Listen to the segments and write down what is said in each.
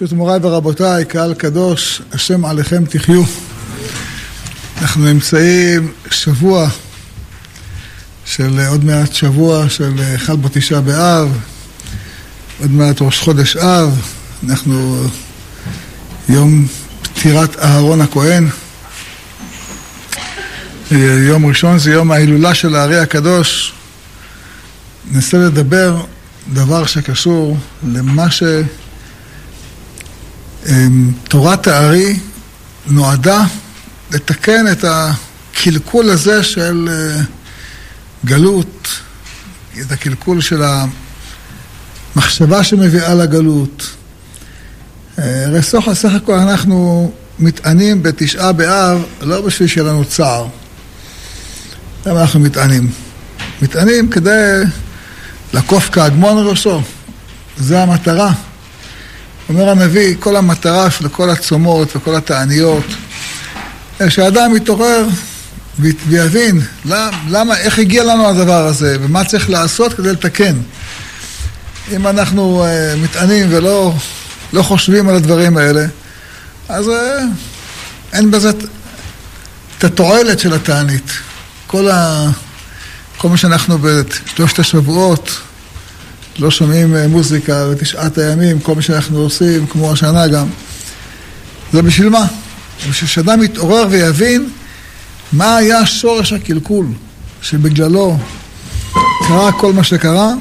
ברשות מוריי ורבותיי, קהל קדוש, השם עליכם תחיו. אנחנו נמצאים שבוע של עוד מעט שבוע של חל בתשעה באב, עוד מעט ראש חודש אב, אנחנו יום פטירת אהרון הכהן. יום ראשון זה יום ההילולה של הארי הקדוש. ננסה לדבר דבר שקשור למה שתורת הארי נועדה לתקן את הקלקול הזה של גלות, את הקלקול של המחשבה שמביאה לגלות. הרי סך הכל אנחנו מתענים בתשעה באב לא בשביל שיהיה לנו צער. למה אנחנו מתענים? מתענים כדי לקוף כהגמון ראשו. זה המטרה. אומר הנביא, כל המטרה של כל הצומות וכל התעניות, שהאדם יתעורר ויבין למה, למה, איך הגיע לנו הדבר הזה ומה צריך לעשות כדי לתקן. אם אנחנו uh, מתענים ולא לא חושבים על הדברים האלה, אז uh, אין בזה את התועלת של התענית. כל, ה... כל מה שאנחנו בשלושת השבועות לא שומעים מוזיקה בתשעת הימים, כל מה שאנחנו עושים, כמו השנה גם, זה בשביל מה? בשביל שאדם יתעורר ויבין מה היה שורש הקלקול שבגללו קרה כל מה שקרה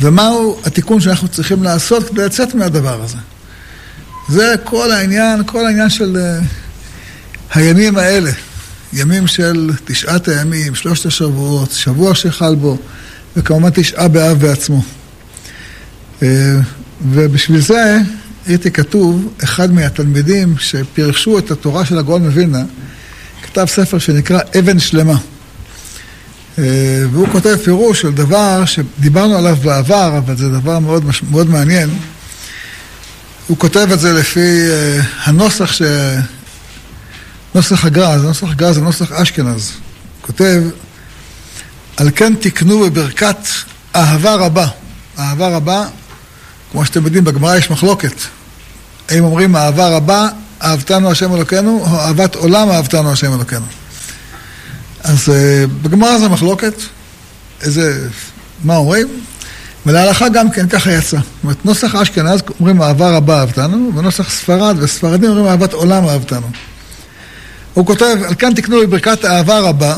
ומהו התיקון שאנחנו צריכים לעשות כדי לצאת מהדבר הזה. זה כל העניין, כל העניין של הימים האלה. ימים של תשעת הימים, שלושת השבועות, שבוע שחל בו, וכמובן תשעה באב בעצמו. ובשביל זה ראיתי כתוב, אחד מהתלמידים שפירשו את התורה של הגאון מווילנה, כתב ספר שנקרא אבן שלמה. והוא כותב פירוש של דבר שדיברנו עליו בעבר, אבל זה דבר מאוד, מאוד מעניין. הוא כותב את זה לפי הנוסח ש... נוסח הגר"א, נוסח הגר"א זה נוסח אשכנז. כותב, על כן תקנו בברכת אהבה רבה. אהבה רבה, כמו שאתם יודעים, בגמרא יש מחלוקת. האם אומרים אהבה רבה, אהבתנו השם אלוקינו, או אהבת עולם אהבתנו השם אלוקינו. אז בגמרא זה מחלוקת, איזה, מה אומרים? ולהלכה גם כן ככה יצא. זאת אומרת, נוסח אשכנז אומרים אהבה רבה אהבתנו, ונוסח ספרד וספרדים אומרים אהבת עולם אהבתנו. הוא כותב, על כאן תקנו בברכת אהבה רבה,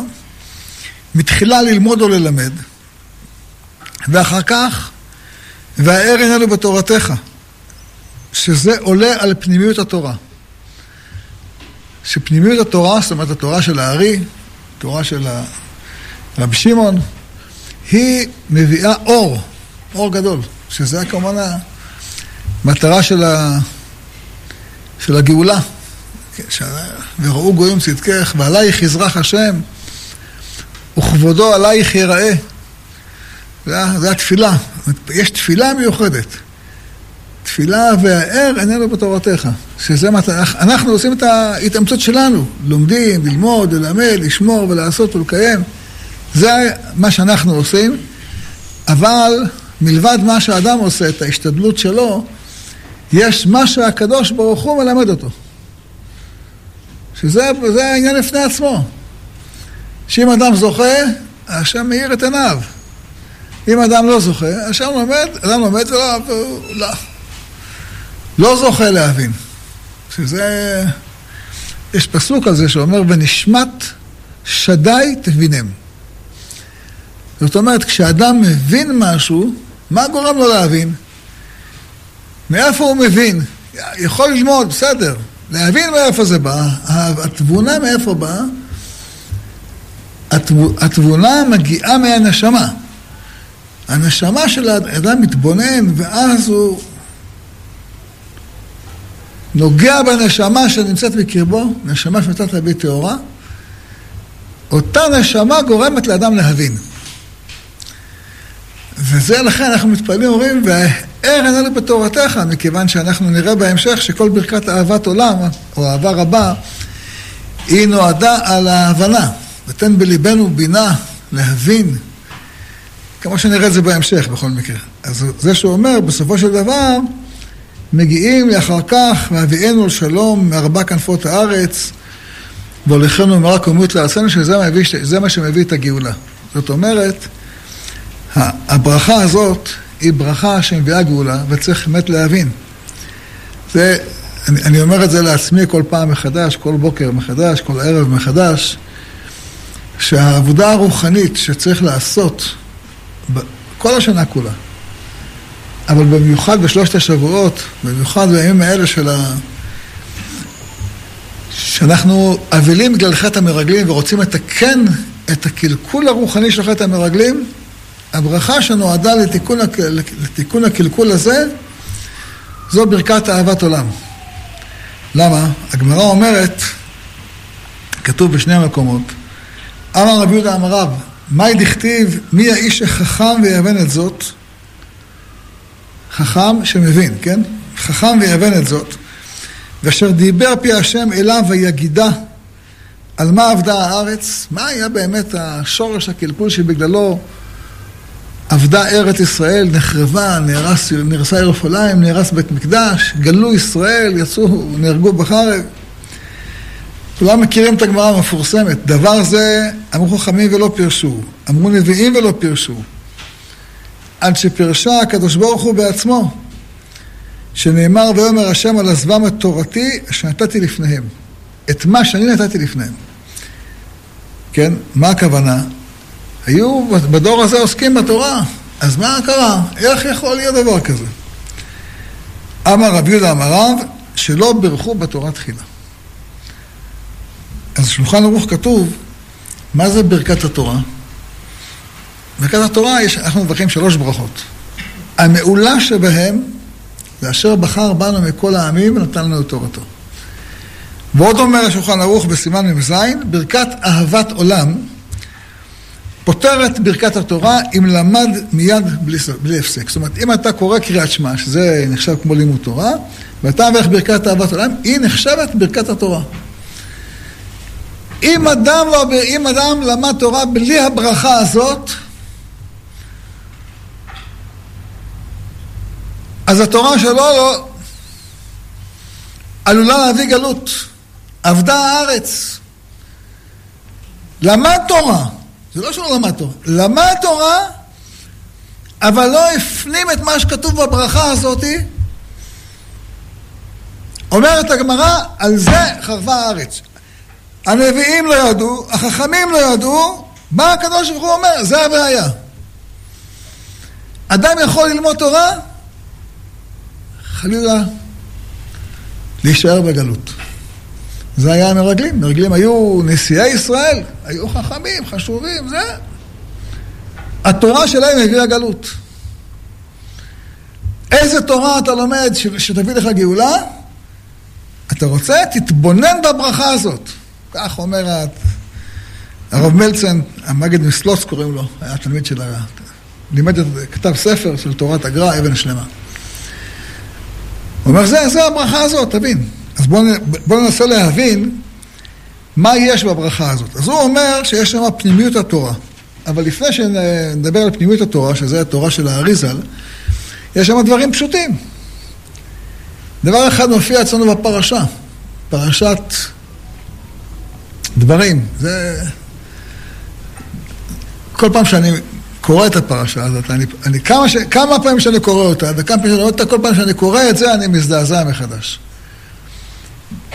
מתחילה ללמוד או ללמד, ואחר כך, והער עינינו בתורתך, שזה עולה על פנימיות התורה. שפנימיות התורה, זאת אומרת התורה של הארי, התורה של רבי שמעון, היא מביאה אור, אור גדול, שזה כמובן המטרה של, ה... של הגאולה. וראו גויים צדקך, ועלייך יזרח השם, וכבודו עלייך ייראה. זה, זה התפילה. יש תפילה מיוחדת. תפילה והער איננו בתורתך. שזה מה... אנחנו עושים את ההתאמצות שלנו. לומדים, ללמוד, ללמד, לשמור ולעשות ולקיים. זה מה שאנחנו עושים. אבל מלבד מה שהאדם עושה, את ההשתדלות שלו, יש מה שהקדוש ברוך הוא מלמד אותו. שזה העניין לפני עצמו. שאם אדם זוכה, השם מאיר את עיניו. אם אדם לא זוכה, השם לומד, אדם לומד ולא, לא, לא זוכה להבין. שזה, יש פסוק על זה שאומר, ונשמת שדי תבינם. זאת אומרת, כשאדם מבין משהו, מה גורם לו להבין? מאיפה הוא מבין? יכול ללמוד, בסדר. להבין מאיפה זה בא, התבונה מאיפה באה? התבונה מגיעה מהנשמה. הנשמה של האדם מתבונן, ואז הוא נוגע בנשמה שנמצאת בקרבו, נשמה שנמצאת להביא טהורה, אותה נשמה גורמת לאדם להבין. וזה לכן אנחנו מתפללים, אומרים, ער עינינו בתורתך, מכיוון שאנחנו נראה בהמשך שכל ברכת אהבת עולם, או אהבה רבה, היא נועדה על ההבנה. ותן בליבנו בינה להבין, כמו שנראה את זה בהמשך בכל מקרה. אז זה שהוא אומר, בסופו של דבר, מגיעים לאחר כך, והביאנו לשלום מארבע כנפות הארץ, והוליכנו מרק ומות לארצנו, שזה מביא, מה שמביא את הגאולה. זאת אומרת, הברכה הזאת היא ברכה שמביאה גאולה, וצריך באמת להבין. זה, אני, אני אומר את זה לעצמי כל פעם מחדש, כל בוקר מחדש, כל ערב מחדש, שהעבודה הרוחנית שצריך לעשות כל השנה כולה, אבל במיוחד בשלושת השבועות, במיוחד בימים האלה של ה... שאנחנו אבלים בגלל חטא המרגלים ורוצים לתקן את הקלקול הרוחני של חטא המרגלים, הברכה שנועדה לתיקון, לתיקון הקלקול הזה, זו ברכת אהבת עולם. למה? הגמרא אומרת, כתוב בשני המקומות, אמר רבי יהודה אמר רב, מאי דכתיב, מי האיש החכם ויבן את זאת? חכם שמבין, כן? חכם ויבן את זאת. ואשר דיבר פי השם אליו ויגידה על מה עבדה הארץ, מה היה באמת השורש הקלקול שבגללו עבדה ארץ ישראל, נחרבה, נהרס, נהרסה ירושלים, נהרס בית מקדש, גלו ישראל, יצאו, נהרגו בחרב. כולם מכירים את הגמרא המפורסמת. דבר זה אמרו חכמים ולא פירשו, אמרו נביאים ולא פירשו. עד שפירשה הקדוש ברוך הוא בעצמו, שנאמר ויאמר השם על עזבם את תורתי שנתתי לפניהם. את מה שאני נתתי לפניהם. כן? מה הכוונה? היו בדור הזה עוסקים בתורה, אז מה קרה? איך יכול להיות דבר כזה? אמר רבי יהודה אמר רב, שלא בירכו בתורה תחילה. אז בשולחן ערוך כתוב, מה זה ברכת התורה? ברכת התורה, יש, אנחנו מברכים שלוש ברכות. המעולה שבהם, זה אשר בחר בנו מכל העמים ונתן לנו את תורתו. ועוד אומר השולחן ערוך בסימן מ"ז, ברכת אהבת עולם, פותרת ברכת התורה אם למד מיד בלי, בלי הפסק. זאת אומרת, אם אתה קורא קריאת שמע, שזה נחשב כמו לימוד תורה, ואתה מברך ברכת אהבת עולם, היא נחשבת ברכת התורה. אם אדם, לא, אם אדם למד תורה בלי הברכה הזאת, אז התורה שלו לא עלולה להביא גלות. עבדה הארץ. למד תורה, זה לא שהוא למד תורה, למד תורה, אבל לא הפנים את מה שכתוב בברכה הזאתי. אומרת הגמרא, על זה חרבה הארץ. הנביאים לא ידעו, החכמים לא ידעו, מה הקדוש ברוך הוא אומר? זה הבעיה. אדם יכול ללמוד תורה, חלילה להישאר בגלות. זה היה המרגלים. מרגלים היו נשיאי ישראל, היו חכמים, חשובים, זה. התורה שלהם הביאה גלות. איזה תורה אתה לומד שתביא לך גאולה? אתה רוצה? תתבונן בברכה הזאת. כך אומר הרב מלצן, המגד מסלוץ קוראים לו, היה תלמיד של ה... לימד, כתב ספר של תורת הגר"א, אבן שלמה. הוא אומר, זה, זה הברכה הזאת, תבין. אז בואו בוא ננסה להבין מה יש בברכה הזאת. אז הוא אומר שיש שם פנימיות התורה. אבל לפני שנדבר על פנימיות התורה, שזה התורה של האריזל, יש שם דברים פשוטים. דבר אחד מופיע אצלנו בפרשה, פרשת דברים. זה... כל פעם שאני קורא את הפרשה הזאת, אני, אני כמה, ש... כמה פעמים שאני קורא אותה, וכמה פעמים שאני רואה אותה, כל פעם שאני קורא את זה, אני מזדעזע מחדש.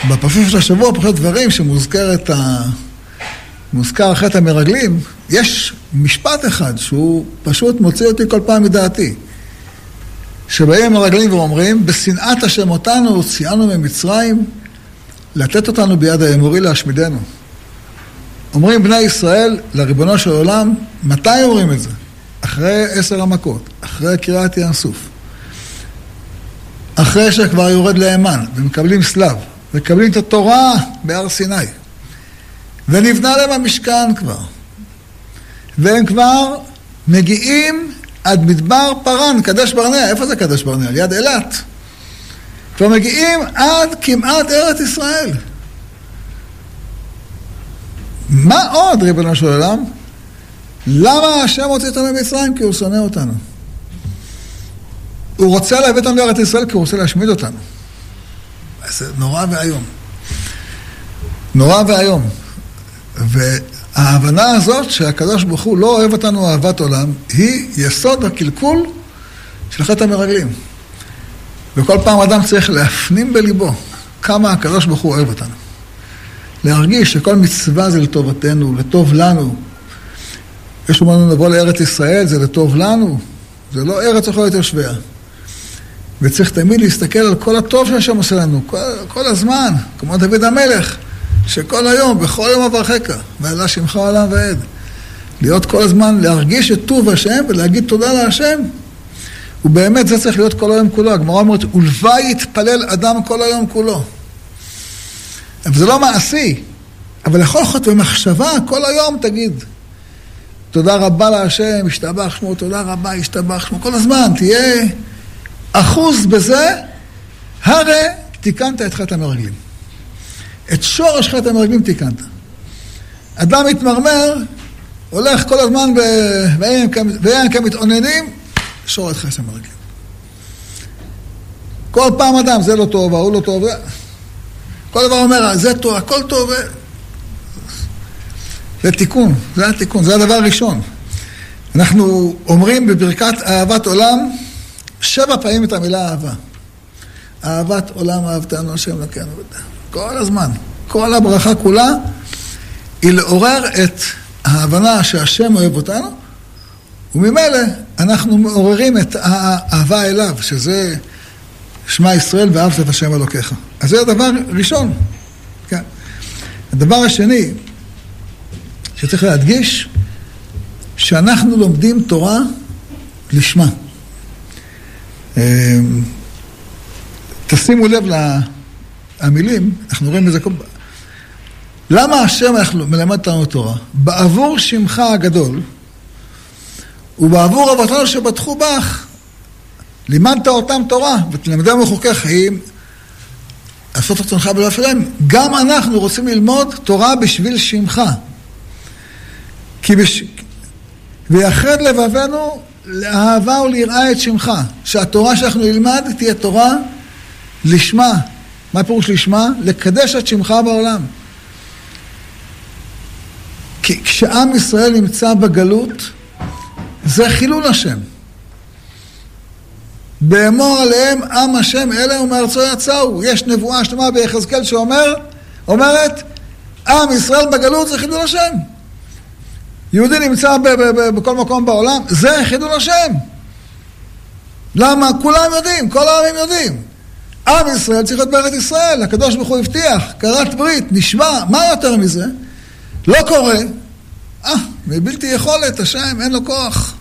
בפרשת השבוע, פרשת דברים, שמוזכרת ה... מוזכר חטא המרגלים, יש משפט אחד שהוא פשוט מוציא אותי כל פעם מדעתי. שבאים המרגלים ואומרים, בשנאת השם אותנו הוציאנו ממצרים, לתת אותנו ביד האמורי להשמידנו. אומרים בני ישראל לריבונו של עולם, מתי אומרים את זה? אחרי עשר המכות, אחרי קריאת ים סוף. אחרי שכבר יורד לאמן ומקבלים סלב, מקבלים את התורה בהר סיני. ונבנה להם המשכן כבר. והם כבר מגיעים עד מדבר פרן, קדש ברנע. איפה זה קדש ברנע? ליד אילת. כבר מגיעים עד כמעט ארץ ישראל. מה עוד, ריבונו של עולם? למה השם הוציא אותנו ממצרים? כי הוא שונא אותנו. הוא רוצה להביא אותנו לארץ ישראל כי הוא רוצה להשמיד אותנו. זה נורא ואיום. נורא ואיום. וההבנה הזאת שהקדוש ברוך הוא לא אוהב אותנו אהבת עולם, היא יסוד הקלקול של חטא המרגלים. וכל פעם אדם צריך להפנים בליבו כמה הקדוש ברוך הוא אוהב אותנו. להרגיש שכל מצווה זה לטובתנו, לטוב לנו. יש שאומרים לבוא לארץ ישראל, זה לטוב לנו, זה לא ארץ יכולת יושביה. וצריך תמיד להסתכל על כל הטוב שהשם עושה לנו, כל, כל הזמן, כמו דוד המלך, שכל היום, בכל יום אברכך, ועלה שמך עולם ועד. להיות כל הזמן, להרגיש את טוב השם ולהגיד תודה להשם. ובאמת זה צריך להיות כל היום כולו. הגמרא אומרת, ולוואי יתפלל אדם כל היום כולו. אבל זה לא מעשי, אבל לכל זאת במחשבה, כל היום תגיד. תודה רבה להשם, השתבח שמו, תודה רבה, השתבח שמו, כל הזמן, תהיה אחוז בזה, הרי תיקנת את חטא המרגלים. את שורש חטא המרגלים תיקנת. אדם מתמרמר, הולך כל הזמן ואין כמתאוננים, שור את חטא המרגלים. כל פעם אדם, זה לא טוב, ההוא לא טוב, כל דבר אומר, זה טוב, הכל טוב. זה תיקון, זה התיקון, זה הדבר הראשון. אנחנו אומרים בברכת אהבת עולם שבע פעמים את המילה אהבה. אהבת עולם אהבתנו השם לקנו. כל הזמן. כל הברכה כולה היא לעורר את ההבנה שהשם אוהב אותנו, וממילא אנחנו מעוררים את האהבה אליו, שזה שמע ישראל ואהבת את השם אלוקיך. אז זה הדבר ראשון. כן. הדבר השני שצריך להדגיש, שאנחנו לומדים תורה לשמה. אמ, תשימו לב למילים, אנחנו רואים כל... למה השם מלמד אותנו תורה? בעבור שמך הגדול ובעבור אבותינו שבטחו בך לימדת אותם תורה ותלמדם מחוקי חיים לעשות רצונך בלא אפלם. גם אנחנו רוצים ללמוד תורה בשביל שמך. כי בש... ויחד לבבנו לאהבה וליראה את שמך. שהתורה שאנחנו נלמד תהיה תורה לשמה. מה פירוש לשמה? לקדש את שמך בעולם. כי כשעם ישראל נמצא בגלות, זה חילול השם. באמור עליהם עם השם אלה ומארצו יצאו. יש נבואה שלמה ביחזקאל שאומר, אומרת, עם ישראל בגלות זה חילול השם. יהודי נמצא ב- ב- ב- בכל מקום בעולם, זה חילול השם. למה? כולם יודעים, כל העמים יודעים. עם ישראל צריך להיות בארץ ישראל, הקדוש ברוך הוא הבטיח, כרת ברית, נשמע, מה יותר מזה? לא קורה. אה, מבלתי יכולת, השם, אין לו כוח.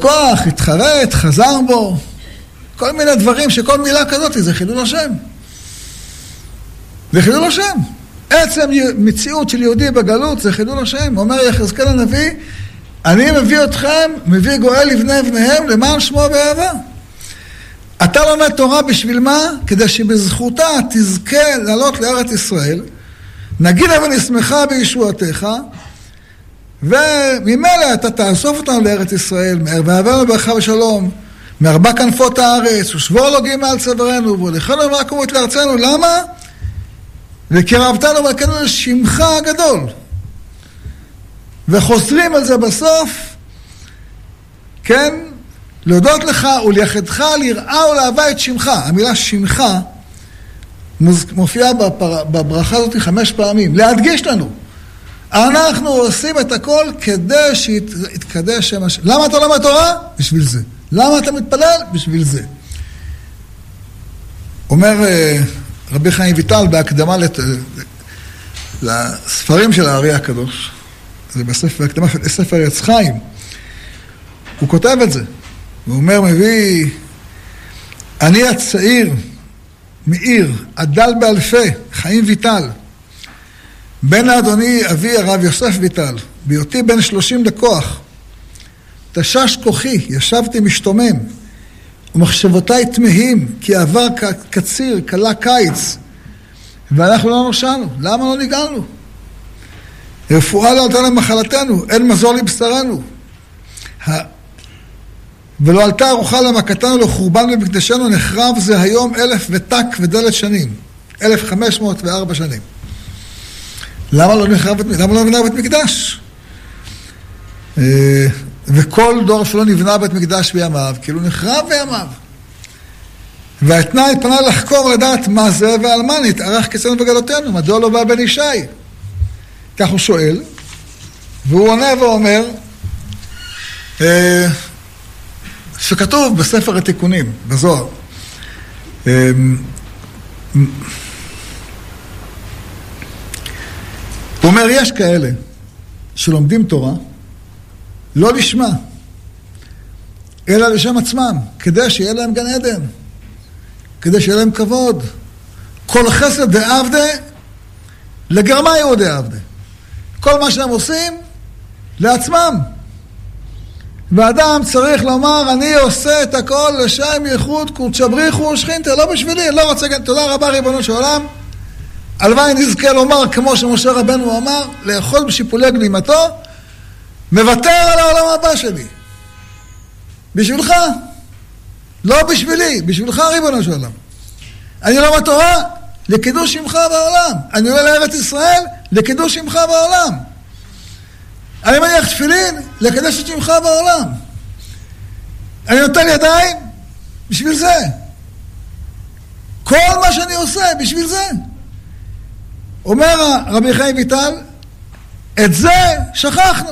כוח, התחרט, חזר בו. כל מיני דברים שכל מילה כזאת זה חילול השם. זה חילול השם. עצם מציאות של יהודי בגלות זה חילול השם. אומר יחזקאל הנביא, אני מביא אתכם, מביא גואל לבני בניהם למען שמו באהבה. אתה לומד תורה בשביל מה? כדי שבזכותה תזכה לעלות לארץ ישראל, נגילה ונשמחה בישועתך, וממילא אתה תאסוף אותנו לארץ ישראל, ואהבנו ברכה ושלום, מארבע כנפות הארץ, ושבור לוגים מעל צווארנו, והולכנו ומעקמו את לארצנו, למה? וקרבתנו מלכנו לשמך הגדול. וחוזרים על זה בסוף, כן? להודות לך ולייחדך ליראה ולאהבה את שמך. המילה שמך מופיעה בברכה הזאת חמש פעמים. להדגיש לנו. אנחנו עושים את הכל כדי שיתקדש שם השם. למה אתה לומד תורה? בשביל זה. למה אתה מתפלל? בשביל זה. אומר אה, רבי חיים ויטל בהקדמה לת... לספרים של הארי הקדוש, זה בספר, בהקדמה של ספר עץ חיים, הוא כותב את זה. הוא אומר, מביא, אני הצעיר מעיר, הדל באלפי, חיים ויטל. בן לאדוני אבי הרב יוסף ויטל, בהיותי בן שלושים לכוח. תשש כוחי, ישבתי משתומם, ומחשבותיי תמהים, כי עבר קציר, כלה קיץ, ואנחנו לא נושענו. למה לא נגעלנו? רפואה לא עלתה למחלתנו, אין מזור לבשרנו. ולא עלתה ארוחה למכתנו לחורבן במקדשנו, נחרב זה היום אלף ותק ודלת שנים. אלף חמש מאות וארבע שנים. למה לא נחרב, למה לא נבנה בית מקדש? אה, וכל דור שלא נבנה בית מקדש בימיו, כאילו נחרב בימיו. והאתנאי פנה לחקור לדעת מה זה ועל מה נתארך כצאנו בגלותינו, מדוע לא בא בן ישי? כך הוא שואל, והוא עונה ואומר, אה, שכתוב בספר התיקונים, בזוהר. אה, הוא אומר, יש כאלה שלומדים תורה לא לשמה, אלא לשם עצמם, כדי שיהיה להם גן עדן, כדי שיהיה להם כבוד. כל חסד דעבדה לגרמה יהודי עבדה. כל מה שהם עושים לעצמם. ואדם צריך לומר, אני עושה את הכל לשם ייחוד קודשא בריחו ושכינתא, לא בשבילי, לא רוצה, תודה רבה ריבונו של עולם. הלוואי נזכה לומר, כמו שמשה רבנו אמר, לאכול בשיפולי גלימתו, מוותר על העולם הבא שלי. בשבילך. לא בשבילי, בשבילך ריבונו של עולם. אני לומד תורה לקידוש שמך בעולם. אני עולה לארץ ישראל לקידוש שמך בעולם. אני מניח תפילין לקדש את שמך בעולם. אני נותן ידיים בשביל זה. כל מה שאני עושה בשביל זה. אומר רבי חיים ויטל, את זה שכחנו.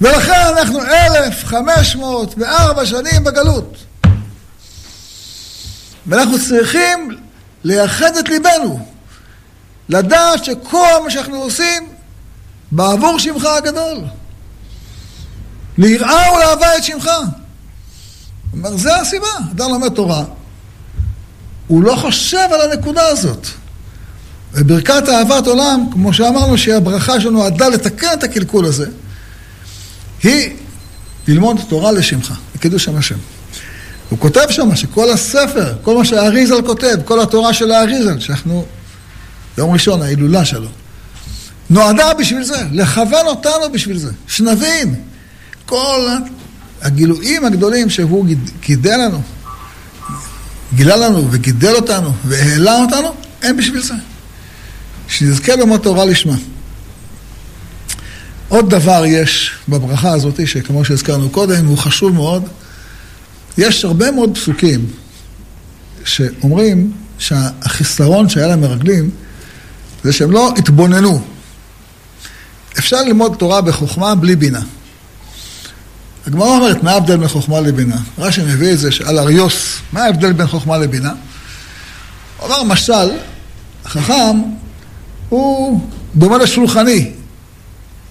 ולכן אנחנו אלף חמש מאות וארבע שנים בגלות. ואנחנו צריכים לייחד את ליבנו, לדעת שכל מה שאנחנו עושים בעבור שמך הגדול. ליראה ולאהבה את שמך. אומר, זה הסיבה. אדם לומד תורה, הוא לא חושב על הנקודה הזאת. וברכת אהבת עולם, כמו שאמרנו שהיא הברכה שנועדה לתקן את הקלקול הזה, היא ללמוד תורה לשמך, לקידוש שם השם. הוא כותב שם שכל הספר, כל מה שהאריזל כותב, כל התורה של האריזל, שאנחנו, יום ראשון, ההילולה שלו, נועדה בשביל זה, לכוון אותנו בשביל זה, שנבין כל הגילויים הגדולים שהוא גידל לנו, גילה לנו וגידל אותנו והעלה אותנו, הם בשביל זה. שנזכה ללמוד תורה לשמה. עוד דבר יש בברכה הזאת, שכמו שהזכרנו קודם, הוא חשוב מאוד. יש הרבה מאוד פסוקים שאומרים שהחיסרון שהיה להם מרגלים זה שהם לא התבוננו. אפשר ללמוד תורה בחוכמה בלי בינה. הגמרא אומרת, מה ההבדל בין חוכמה לבינה? רש"י מביא את זה על אריוס, מה ההבדל בין חוכמה לבינה? הוא אמר, משל, החכם הוא דומה לשולחני.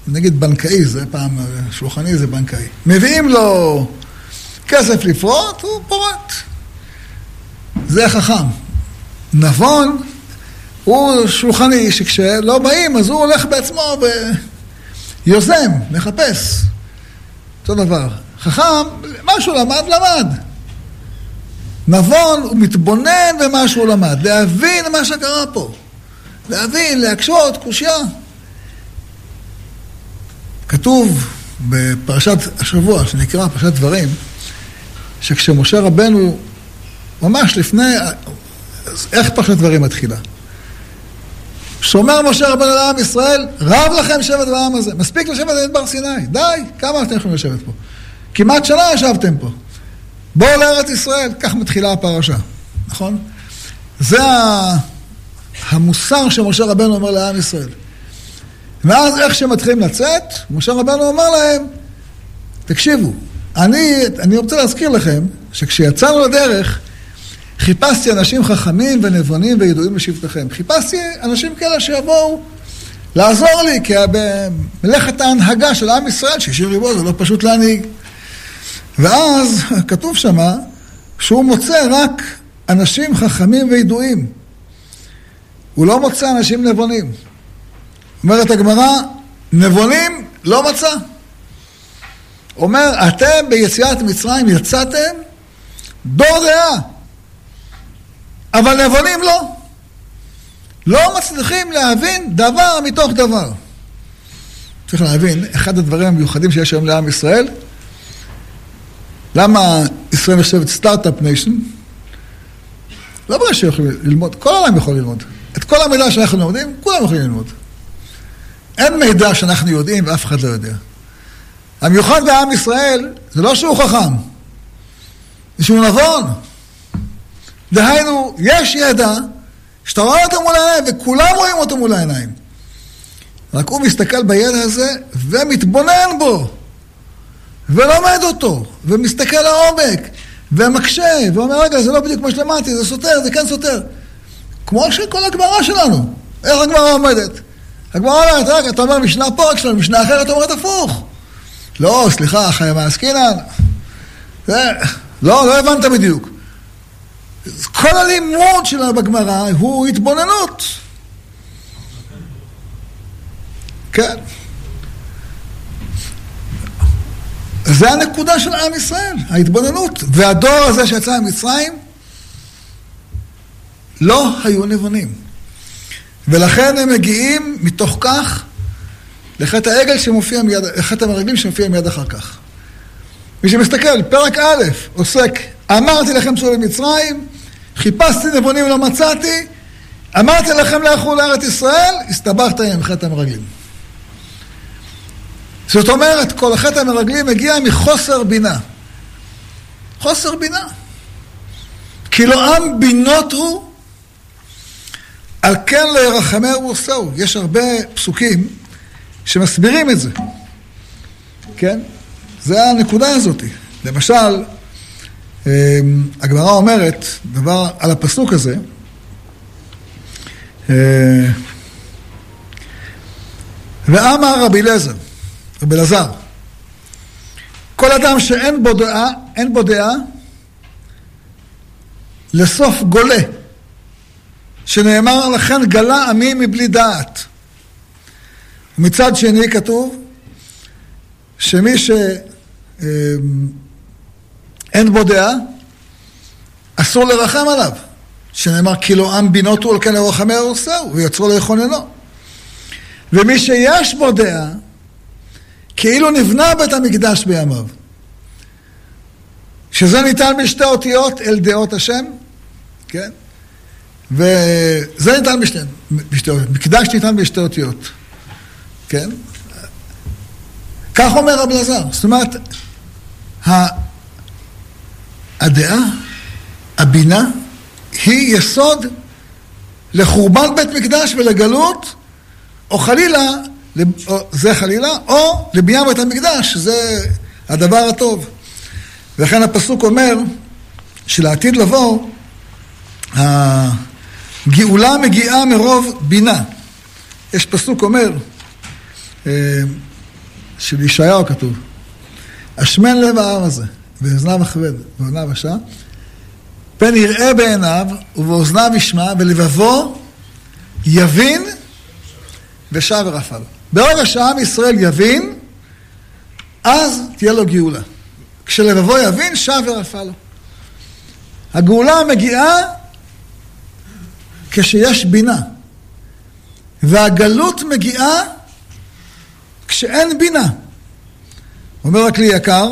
נגיד בנקאי, זה פעם, שולחני זה בנקאי. מביאים לו כסף לפרוט, הוא פורט. זה החכם. נבון הוא שולחני, שכשלא באים אז הוא הולך בעצמו ויוזם, מחפש. אותו דבר. חכם, מה שהוא למד, למד. נבון הוא מתבונן במה שהוא למד, להבין מה שקרה פה. להבין, להקשות, קושייה. כתוב בפרשת השבוע, שנקרא פרשת דברים, שכשמשה רבנו, ממש לפני, איך פרשת דברים מתחילה? שומר משה רבנו לעם ישראל, רב לכם שבט בעם הזה. מספיק לשבת במדבר סיני, די, כמה אתם יכולים לשבת פה? כמעט שנה ישבתם פה. בואו לארץ ישראל, כך מתחילה הפרשה, נכון? זה המוסר שמשה רבנו אומר לעם ישראל. ואז איך שהם מתחילים לצאת, משה רבנו אומר להם, תקשיבו, אני, אני רוצה להזכיר לכם שכשיצאנו לדרך, חיפשתי אנשים חכמים ונבונים וידועים לשבטכם. חיפשתי אנשים כאלה שיבואו לעזור לי, כי במלאכת ההנהגה של עם ישראל, שישים ריבו זה לא פשוט להנהיג. ואז כתוב שמה שהוא מוצא רק אנשים חכמים וידועים. הוא לא מוצא אנשים נבונים. אומרת הגמרא, נבונים לא מצא. אומר, אתם ביציאת מצרים יצאתם דור דעה, אבל נבונים לא. לא מצליחים להבין דבר מתוך דבר. צריך להבין, אחד הדברים המיוחדים שיש היום לעם ישראל, למה ישראל נחשבת start-up nation? לא בגלל שיכולים ללמוד, כל העולם יכול ללמוד. את כל המידע שאנחנו לומדים, כולם יכולים ללמוד. אין מידע שאנחנו יודעים ואף אחד לא יודע. המיוחד בעם ישראל זה לא שהוא חכם, זה שהוא נבון. דהיינו, יש ידע שאתה רואה אותו מול העיניים וכולם רואים אותו מול העיניים. רק הוא מסתכל בידע הזה ומתבונן בו ולומד אותו ומסתכל לעומק ומקשה ואומר רגע זה לא בדיוק כמו שלמדתי זה סותר זה כן סותר. כמו שכל הגמרא שלנו. איך הגמרא עומדת? הגמרא אומרת רגע אתה אומר משנה פה רק שלנו משנה אחרת אומרת הפוך. לא סליחה חיימה עסקינן. לא לא הבנת בדיוק כל הלימוד שלה בגמרא הוא התבוננות כן. זה הנקודה של עם ישראל, ההתבוננות. והדור הזה שיצא ממצרים, לא היו נבונים. ולכן הם מגיעים מתוך כך לחטא העגל שמופיע מיד, לחטא המרגלים שמופיע מיד אחר כך. מי שמסתכל, פרק א', עוסק, אמרתי לכם צאו למצרים, חיפשתי נבונים ולא מצאתי, אמרתי לכם לכו לארץ ישראל, הסתבכת עם חטא המרגלים. זאת אומרת, כל החטא המרגלים מגיע מחוסר בינה. חוסר בינה. כי לא עם בינות הוא, על כן לא ירחמהו ועושהו. יש הרבה פסוקים שמסבירים את זה. כן? זה הנקודה הזאת. למשל, הגמרא אומרת דבר על הפסוק הזה. אה, ואמר רבי אליעזר רבי אלעזר, כל אדם שאין בו דעה, אין בו דעה, לסוף גולה, שנאמר לכן גלה עמי מבלי דעת. מצד שני כתוב שמי שאין בו דעה, אסור לרחם עליו, שנאמר כי לא עם בינותו על כן לרחמי ארוסהו, ויצרו ליכוננו. ומי שיש בו דעה, כאילו נבנה בית המקדש בימיו. שזה ניתן בשתי אותיות אל דעות השם, כן? וזה ניתן בשתי, בשתי אותיות. מקדש ניתן בשתי אותיות, כן? כך אומר רב אלעזר. זאת אומרת, הדעה, הבינה, היא יסוד לחורבן בית מקדש ולגלות, או חלילה זה חלילה, או לבניין בית המקדש, שזה הדבר הטוב. ולכן הפסוק אומר שלעתיד לבוא, הגאולה מגיעה מרוב בינה. יש פסוק אומר, אה, של ישעיהו כתוב, השמן לב העם הזה, ואוזניו הכבד, ואוזניו השע, פן יראה בעיניו ובאוזניו ישמע, ולבבו יבין ושב ורפא לו. ברגע שעם ישראל יבין, אז תהיה לו גאולה. כשלבבו יבין, שב ורפא לו. הגאולה מגיעה כשיש בינה. והגלות מגיעה כשאין בינה. אומר הכלי יקר,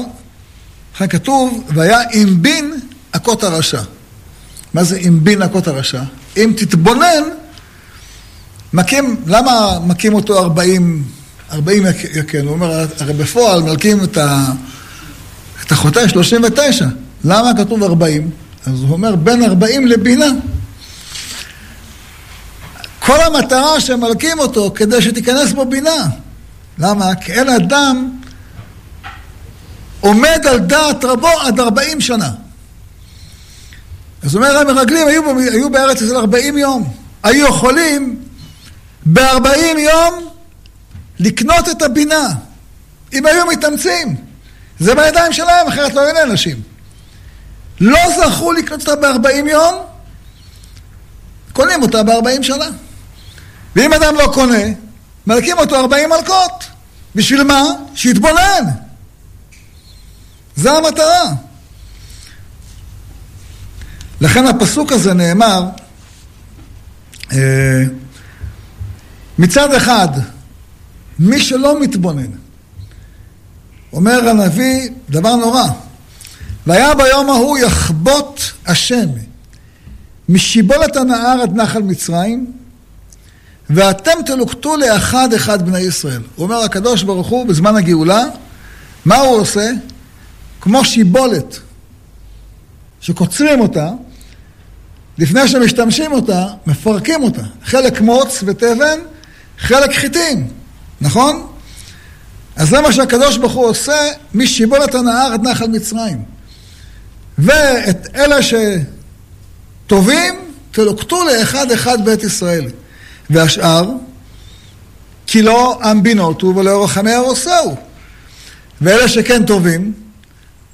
לכן כתוב, והיה עם בין הכות הרשע. מה זה עם בין הכות הרשע? אם תתבונן, מכים, למה מכים אותו 40, 40 יקן? הוא אומר, הרי בפועל מלכים את, ה, את החוטא 39. למה כתוב 40? אז הוא אומר, בין 40 לבינה. כל המטרה שמלכים אותו כדי שתיכנס בו בינה. למה? כי אין אדם עומד על דעת רבו עד 40 שנה. אז אומר המרגלים היו, היו בארץ ישראל 40 יום. היו יכולים בארבעים יום לקנות את הבינה, אם היו מתאמצים. זה בידיים שלהם, אחרת לא יהיו אנשים. לא זכו לקנות אותה בארבעים יום, קונים אותה בארבעים שנה. ואם אדם לא קונה, מלקים אותו ארבעים מלקות. בשביל מה? שיתבונן. זה המטרה. לכן הפסוק הזה נאמר, אה, מצד אחד, מי שלא מתבונן. אומר הנביא דבר נורא, והיה ביום ההוא יחבוט השם משיבולת הנהר עד נחל מצרים, ואתם תלוקטו לאחד אחד בני ישראל. הוא אומר הקדוש ברוך הוא בזמן הגאולה, מה הוא עושה? כמו שיבולת, שקוצרים אותה, לפני שמשתמשים אותה, מפרקים אותה. חלק מוץ ותבן, חלק חיטים, נכון? אז זה מה שהקדוש ברוך הוא עושה משיבולת הנהר עד נחל מצרים. ואת אלה שטובים, תלוקטו לאחד אחד בית ישראל. והשאר, כי לא עם בינותו ולא רחמי ארוסהו. ואלה שכן טובים,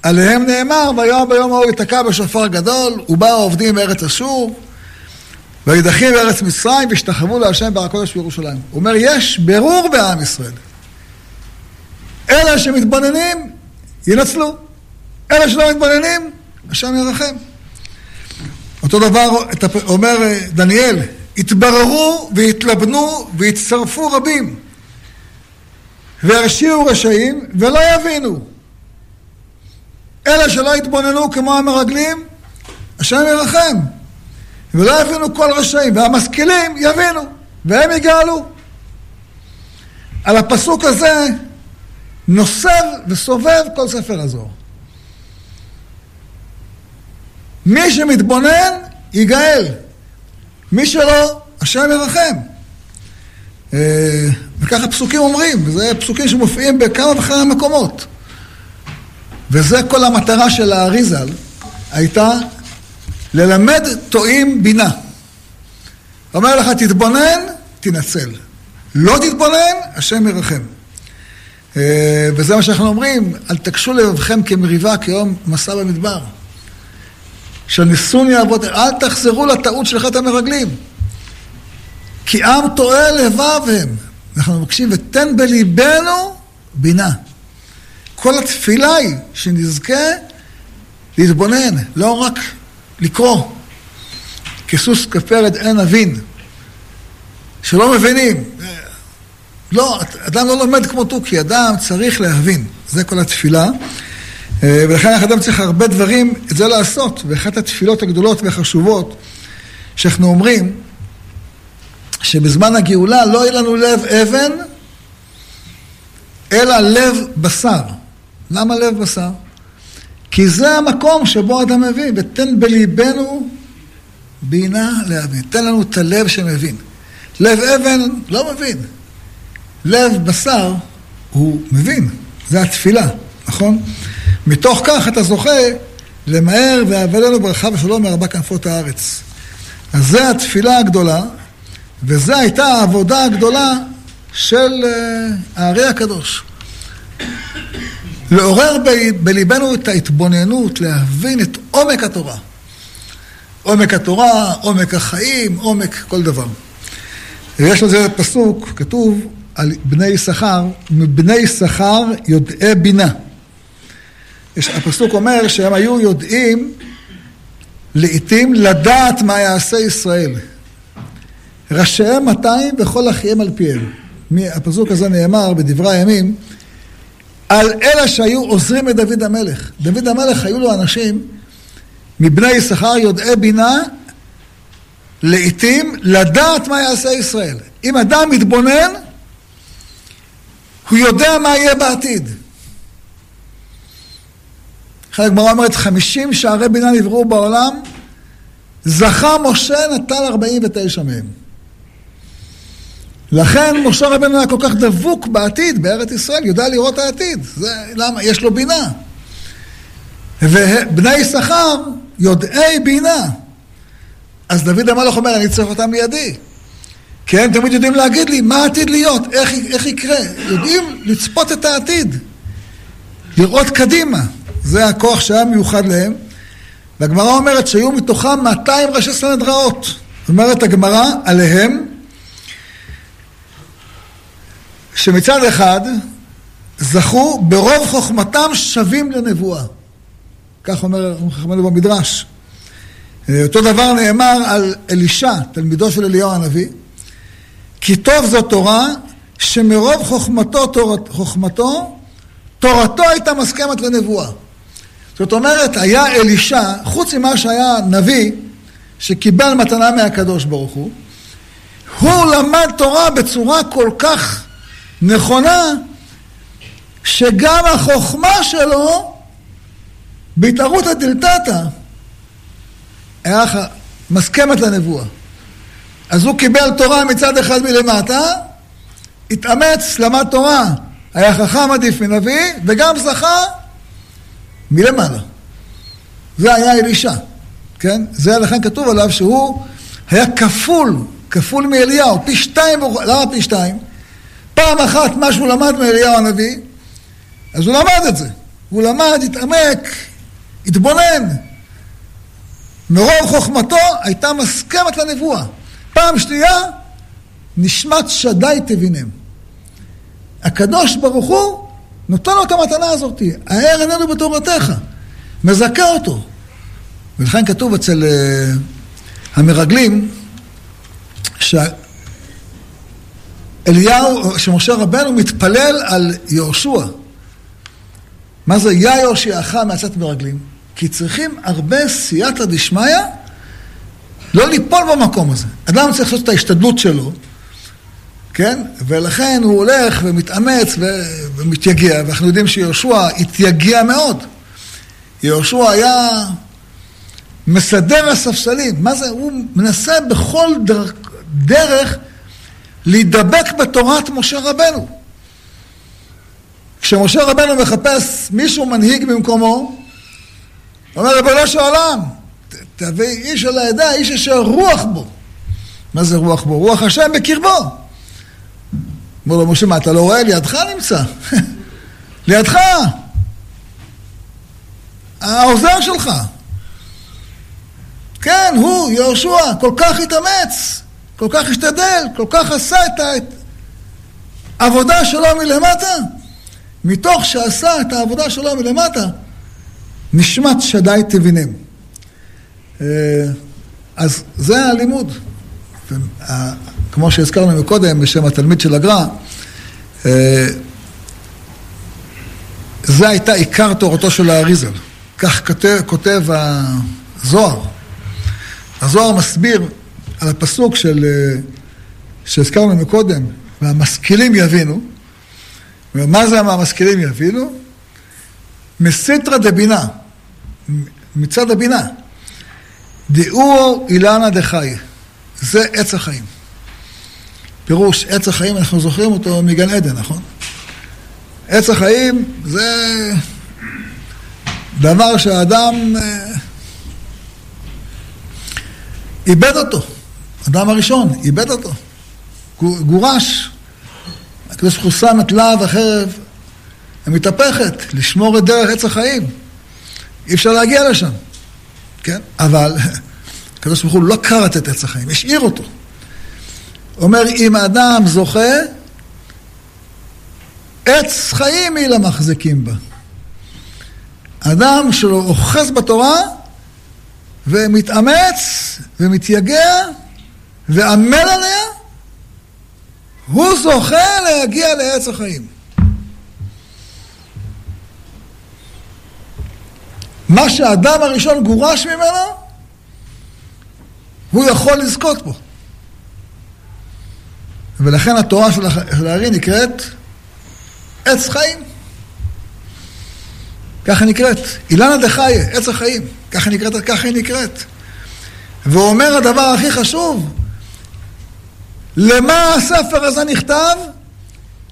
עליהם נאמר, ויום ביום ההוא יתקע בשופר גדול, ובאו העובדים בארץ אשור, וידחים בארץ מצרים, והשתחוו להשם בהר הקודש בירושלים. הוא אומר, יש ברור בעם ישראל. אלה שמתבוננים, ינצלו. אלה שלא מתבוננים, השם ירחם. אותו דבר אומר דניאל, התבררו והתלבנו והצטרפו רבים והרשיעו רשעים ולא יבינו. אלה שלא התבוננו כמו המרגלים, השם ירחם. ולא יבינו כל רשעים, והמשכילים יבינו, והם יגאלו. על הפסוק הזה נוסב וסובב כל ספר הזוהר. מי שמתבונן, ייגאל. מי שלא, השם ירחם. אה, וככה פסוקים אומרים, וזה פסוקים שמופיעים בכמה וכמה מקומות. וזה כל המטרה של האריזל, הייתה ללמד טועים בינה. אומר לך, תתבונן, תנצל. לא תתבונן, השם ירחם. אה, וזה מה שאנחנו אומרים, אל תקשו לבבכם כמריבה כיום מסע במדבר. שניסון יעבוד, אל תחזרו לטעות של חטא המרגלים. כי עם טועה לבב הם. אנחנו מבקשים, ותן בליבנו בינה. כל התפילה היא שנזכה להתבונן, לא רק לקרוא. כסוס כפרד אין אבין. שלא מבינים. לא, אדם לא לומד כמו תוכי, אדם צריך להבין. זה כל התפילה. אה, ולכן האדם צריך הרבה דברים את זה לעשות. ואחת התפילות הגדולות והחשובות שאנחנו אומרים, שבזמן הגאולה לא יהיה לנו לב אבן, אלא לב בשר. למה לב בשר? כי זה המקום שבו אדם מבין, ותן בליבנו בינה להבין. תן לנו את הלב שמבין. לב אבן לא מבין. לב בשר הוא מבין. זה התפילה, נכון? מתוך כך אתה זוכה למהר והבא לנו ברכה ושלום מארבע כנפות הארץ. אז זו התפילה הגדולה, וזו הייתה העבודה הגדולה של אה, הארי הקדוש. לעורר בליבנו את ההתבוננות, להבין את עומק התורה. עומק התורה, עומק החיים, עומק כל דבר. ויש לזה פסוק, כתוב על בני יששכר, מבני יששכר יודעי בינה. הפסוק אומר שהם היו יודעים לעתים לדעת מה יעשה ישראל. ראשיהם 200 וכל אחיהם על פיהם. הפסוק הזה נאמר בדברי הימים על אלה שהיו עוזרים לדוד המלך. דוד המלך היו לו אנשים מבני יששכר יודעי בינה לעתים לדעת מה יעשה ישראל. אם אדם מתבונן, הוא יודע מה יהיה בעתיד. אחרי הגמרא אומרת, חמישים שערי בינה נבראו בעולם, זכה משה נטל ארבעים ותשע מהם. לכן משה רבנו היה כל כך דבוק בעתיד, בארץ ישראל, יודע לראות העתיד. זה למה? יש לו בינה. ובני יששכר, יודעי בינה. אז דוד המלך אומר, אני צריך אותם לידי. כי הם תמיד יודעים להגיד לי מה עתיד להיות, איך, איך יקרה. יודעים לצפות את העתיד. לראות קדימה. זה הכוח שהיה מיוחד להם. והגמרא אומרת שהיו מתוכם 200 ראשי סנהדראות. אומרת הגמרא עליהם, שמצד אחד זכו ברוב חוכמתם שווים לנבואה. כך אומר חכמנו במדרש. אותו דבר נאמר על אלישע, תלמידו של אליהו הנביא, כי טוב זו תורה שמרוב חוכמתו, תורת, חוכמתו, תורתו הייתה מסכמת לנבואה. זאת אומרת, היה אלישע, חוץ ממה שהיה נביא, שקיבל מתנה מהקדוש ברוך הוא, הוא למד תורה בצורה כל כך נכונה, שגם החוכמה שלו, בהתערותא דלתתא, היה מסכמת לנבואה. אז הוא קיבל תורה מצד אחד מלמטה, התאמץ, למד תורה, היה חכם עדיף מנביא, וגם זכה מלמעלה. זה היה אלישע, כן? זה לכן כתוב עליו שהוא היה כפול, כפול מאליהו, פי שתיים, למה פי שתיים? פעם אחת מה שהוא למד מאליהו הנביא, אז הוא למד את זה. הוא למד, התעמק, התבונן. מרוב חוכמתו הייתה מסכמת לנבואה. פעם שנייה, נשמת שדי תבינם. הקדוש ברוך הוא נותן לו את המתנה הזאת, הער עינינו בתורתך, מזכה אותו. ולכן כתוב אצל uh, המרגלים, שאליהו, שמשה רבנו מתפלל על יהושע. מה זה יא יושיעך מעצת מרגלים? כי צריכים הרבה סייעתא דשמיא לא ליפול במקום הזה. אדם צריך לעשות את ההשתדלות שלו, כן? ולכן הוא הולך ומתאמץ ומתייגע, ואנחנו יודעים שיהושע התייגע מאוד. יהושע היה מסדר הספסלים. מה זה? הוא מנסה בכל דרך, דרך להידבק בתורת משה רבנו. כשמשה רבנו מחפש מישהו מנהיג במקומו, הוא אומר, ריבונו של עולם, תביא איש על העדה, איש אשר רוח בו. מה זה רוח בו? רוח השם בקרבו. אומר לו משה, מה, אתה לא רואה? לידך נמצא. לידך. העוזר שלך. כן, הוא, יהושע, כל כך התאמץ, כל כך השתדל, כל כך עשה את העבודה שלו מלמטה. מתוך שעשה את העבודה שלו מלמטה, נשמת שדי תבינם. אה, אז זה הלימוד. כמו שהזכרנו מקודם בשם התלמיד של הגר"א, אה, זה הייתה עיקר תורתו של האריזל. כך כותב, כותב הזוהר. הזוהר מסביר על הפסוק של, אה, שהזכרנו מקודם, והמשכילים יבינו, ומה זה המשכילים יבינו? מסיתרא דבינה, מצד הבינה. דאורו אילנה דחי, זה עץ החיים. פירוש עץ החיים, אנחנו זוכרים אותו מגן עדן, נכון? עץ החיים זה דבר שהאדם אה, איבד אותו. אדם הראשון איבד אותו. גורש. הקדוש ברוך הוא שם את להב החרב המתהפכת, לשמור את דרך עץ החיים. אי אפשר להגיע לשם, כן? אבל הקדוש ברוך הוא לא כרת את עץ החיים, השאיר אותו. אומר, אם אדם זוכה, עץ חיים היא למחזיקים בה. אדם שלא אוחז בתורה ומתאמץ ומתייגע ועמל עליה, הוא זוכה להגיע לעץ החיים. מה שהאדם הראשון גורש ממנו, הוא יכול לזכות בו. ולכן התורה של הארי נקראת עץ חיים. ככה נקראת. אילנה דחיה, עץ החיים. ככה נקראת, ככה היא נקראת. ואומר הדבר הכי חשוב, למה הספר הזה נכתב?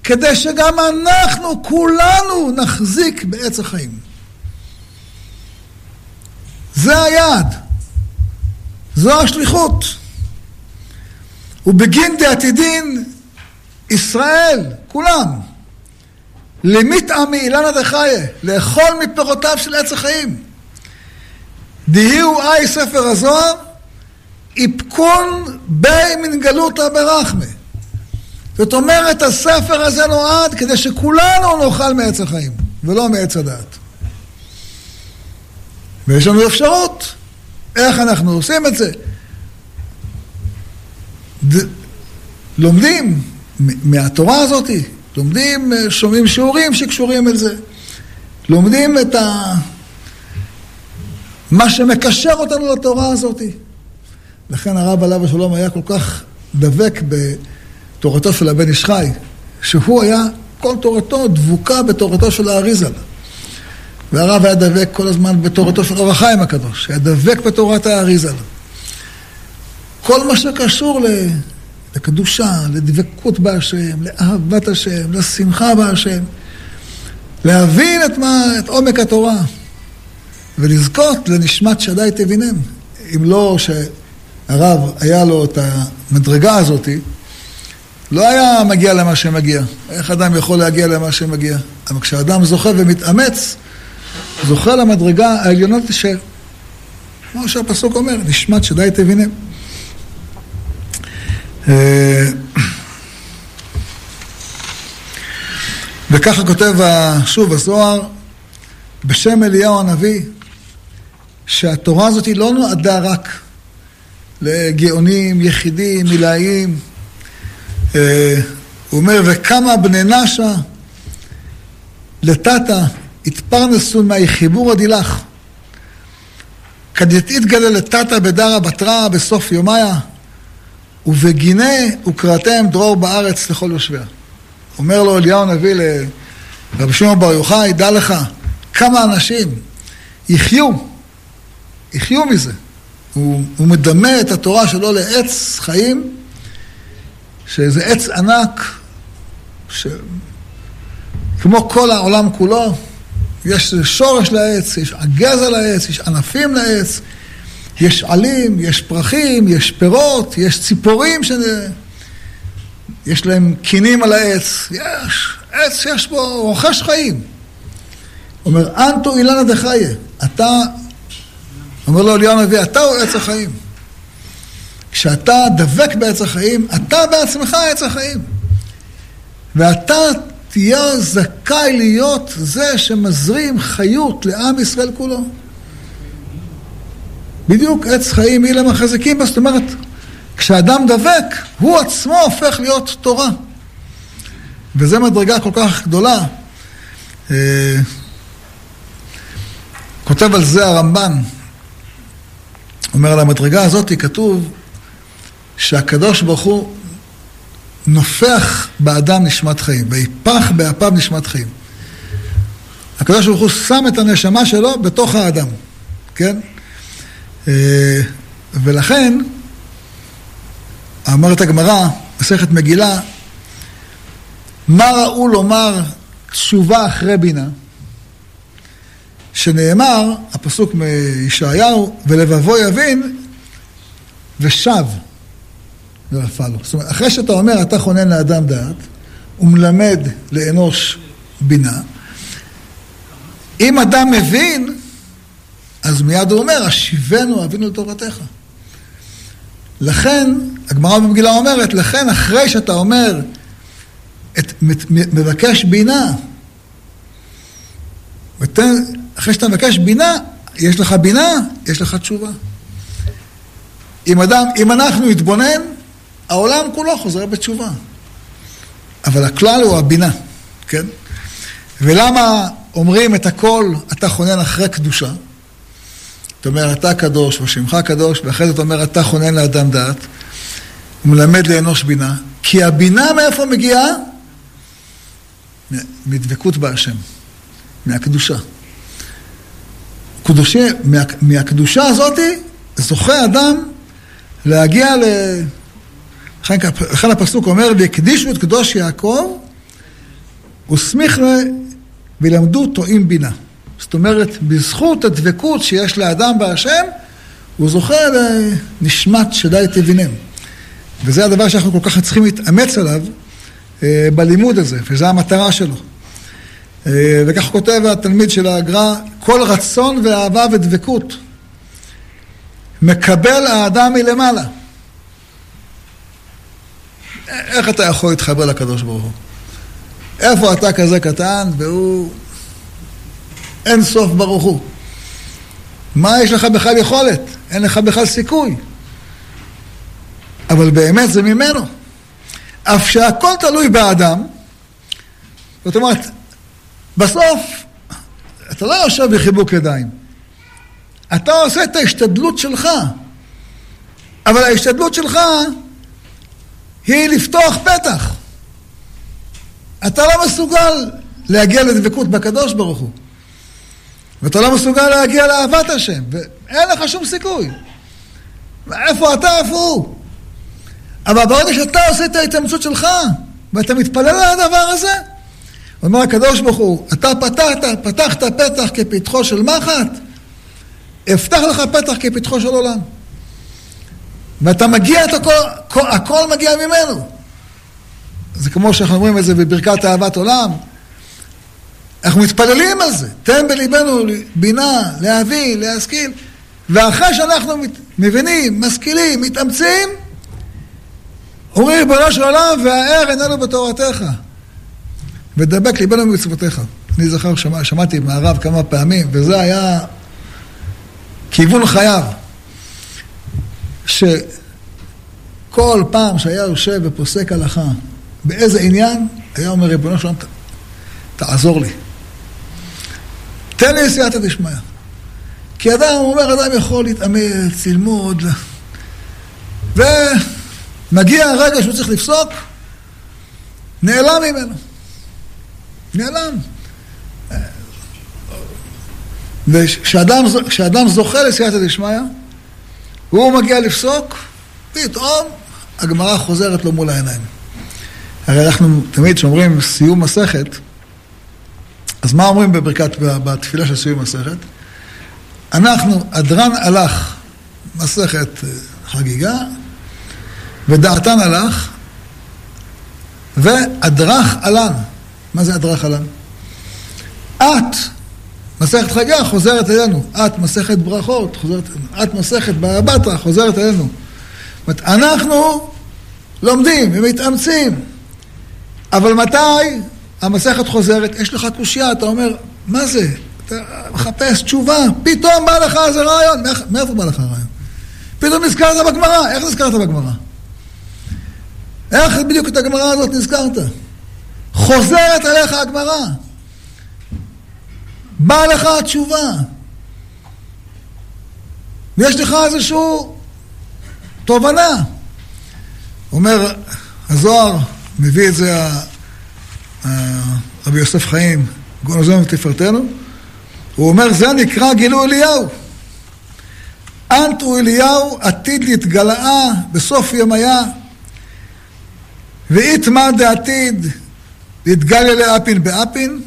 כדי שגם אנחנו, כולנו, נחזיק בעץ החיים. זה היעד. זו השליחות. ובגין דעתידין ישראל, כולם, למיתעמי אילנה דחיה, לאכול מפירותיו של עץ החיים. דהיהו אי ספר הזוהר, איפקון בי מן גלותא ברחמה. זאת אומרת, הספר הזה נועד כדי שכולנו נאכל מעץ החיים, ולא מעץ הדעת. ויש לנו אפשרות. איך אנחנו עושים את זה? ד... לומדים מהתורה הזאת. לומדים, שומעים שיעורים שקשורים אל זה. לומדים את ה... מה שמקשר אותנו לתורה הזאת. לכן הרב עליו השלום היה כל כך דבק בתורתו של הבן איש חי, שהוא היה, כל תורתו דבוקה בתורתו של האריזל. והרב היה דבק כל הזמן בתורתו של אור החיים הקדוש, היה דבק בתורת האריזל. כל מה שקשור לקדושה, לדבקות בהשם, לאהבת השם, לשמחה בהשם, להבין את, מה, את עומק התורה ולזכות לנשמת שדי תבינם. אם לא שהרב היה לו את המדרגה הזאתי, לא היה מגיע למה שמגיע. איך אדם יכול להגיע למה שמגיע? אבל כשאדם זוכה ומתאמץ, זוכה למדרגה העליונות ש... כמו שהפסוק אומר, נשמת שדי תבינם. אה, וככה כותב שוב הזוהר, בשם אליהו הנביא, שהתורה הזאת לא נועדה רק לגאונים, יחידים, עילאיים. אה, הוא אומר, וכמה בני נשה לטאטה התפרנסו מהחיבור הדילך. כדתית גלה לטאטה בדרה בתרא בסוף יומיה, ובגינה וקראתם דרור בארץ לכל יושביה. אומר לו אליהו הנביא לרבי שמעון בר יוחאי, דע לך, כמה אנשים יחיו, יחיו מזה. הוא, הוא מדמה את התורה שלו לעץ חיים, שזה עץ ענק, ש... כמו כל העולם כולו, יש שורש לעץ, יש הגזע לעץ, יש ענפים לעץ, יש עלים, יש פרחים, יש פירות, יש ציפורים שיש להם קינים על העץ, יש עץ שיש בו רוכש חיים. אומר, אנטו אילנה דחיה, אתה, אומר לו אליהו הנביא, אתה הוא עץ החיים. כשאתה דבק בעץ החיים, אתה בעצמך עץ החיים. ואתה תהיה זכאי להיות זה שמזרים חיות לעם ישראל כולו. בדיוק עץ חיים אילם החזקים, זאת אומרת, כשאדם דבק, הוא עצמו הופך להיות תורה. וזו מדרגה כל כך גדולה. אה, כותב על זה הרמב"ן, אומר על המדרגה הזאת, כתוב שהקדוש ברוך הוא נופח באדם נשמת חיים, ויפח באפיו נשמת חיים. הקדוש ברוך הוא שם את הנשמה שלו בתוך האדם, כן? אה, ולכן, אמרת הגמרא, מסכת מגילה, מה ראו לומר תשובה אחרי בינה? שנאמר, הפסוק מישעיהו, ולבבו יבין ושב ונפל לו. זאת אומרת, אחרי שאתה אומר, אתה חונן לאדם דעת, ומלמד לאנוש בינה, אם אדם מבין, אז מיד הוא אומר, השיבנו אבינו לתורתך. לכן, הגמרא במגילה אומרת, לכן אחרי שאתה אומר, את, מבקש בינה, ותן, אחרי שאתה מבקש בינה, יש לך בינה, יש לך תשובה. אם אדם, אם אנחנו נתבונן, העולם כולו חוזר בתשובה. אבל הכלל הוא הבינה, כן? ולמה אומרים את הכל, אתה חונן אחרי קדושה? אתה אומר, אתה קדוש, ושמך קדוש, ואחרי זה אתה אומר, אתה חונן לאדם דעת, ומלמד לאנוש בינה, כי הבינה מאיפה מגיעה? מדבקות בהשם, מהקדושה. קדושי, מה, מהקדושה הזאתי זוכה אדם להגיע ל... לכן הפסוק אומר, והקדישו את קדוש יעקב, וסמיך וילמדו טועים בינה. זאת אומרת, בזכות הדבקות שיש לאדם בהשם, הוא זוכה לנשמת שדי תבינם. וזה הדבר שאנחנו כל כך צריכים להתאמץ עליו אה, בלימוד הזה, וזו המטרה שלו. אה, וכך כותב התלמיד של הגר"א, כל רצון ואהבה ודבקות מקבל האדם מלמעלה. איך אתה יכול להתחבר לקדוש ברוך הוא? איפה אתה כזה קטן והוא אין סוף ברוך הוא? מה יש לך בכלל יכולת? אין לך בכלל סיכוי. אבל באמת זה ממנו. אף שהכל תלוי באדם, זאת אומרת, בסוף אתה לא יושב בחיבוק ידיים. אתה עושה את ההשתדלות שלך, אבל ההשתדלות שלך היא לפתוח פתח. אתה לא מסוגל להגיע לדבקות בקדוש ברוך הוא. ואתה לא מסוגל להגיע לאהבת השם, ואין לך שום סיכוי. איפה אתה, איפה הוא? אבל ברגע שאתה עושה את ההתאמצות שלך, ואתה מתפלל על הדבר הזה, אומר הקדוש ברוך הוא, אתה פתחת, פתחת פתח כפתחו של מחט, אפתח לך פתח כפתחו של עולם. ואתה מגיע את הכל, הכל מגיע ממנו. זה כמו שאנחנו אומרים את זה בברכת אהבת עולם. אנחנו מתפללים על זה. תן בליבנו בינה, להבין, להשכיל. ואחרי שאנחנו מבינים, משכילים, מתאמצים, אומרים ריבונו של עולם, והער עינינו בתורתך. ודבק ליבנו במצוותיך. אני זוכר, שמע, שמעתי מהרב כמה פעמים, וזה היה כיוון חייו. שכל פעם שהיה יושב ופוסק הלכה באיזה עניין, היה אומר, ריבונו שלום, תעזור לי. תן לי סייעתא דשמיא. כי אדם, הוא אומר, אדם יכול להתאמץ, ללמוד, ומגיע הרגע שהוא צריך לפסוק, נעלם ממנו. נעלם. וכשאדם זוכה לסייעתא דשמיא, והוא מגיע לפסוק, פתאום הגמרא חוזרת לו מול העיניים. הרי אנחנו תמיד כשאומרים סיום מסכת, אז מה אומרים בברכת, בתפילה של סיום מסכת? אנחנו, אדרן הלך, מסכת אה, חגיגה, ודעתן הלך, ואדרך עלן. מה זה אדרך עלן? את מסכת חגה חוזרת אלינו, את מסכת ברכות, חוזרת, את מסכת בתרא חוזרת אלינו. זאת אנחנו לומדים ומתאמצים, אבל מתי המסכת חוזרת? יש לך קושייה, אתה אומר, מה זה? אתה מחפש תשובה, פתאום בא לך איזה רעיון, מאיפה בא לך הרעיון? פתאום נזכרת בגמרא, איך נזכרת בגמרא? איך בדיוק את הגמרא הזאת נזכרת? חוזרת אליך הגמרא. באה לך התשובה. ויש לך איזושהי תובנה. אומר הזוהר, מביא את זה רבי יוסף חיים, גונזון ותפארתנו, הוא אומר, זה נקרא גילוי אליהו. אנטו אליהו עתיד להתגלעה בסוף ימיה, ואיתמר דעתיד להתגליה לאפין באפין,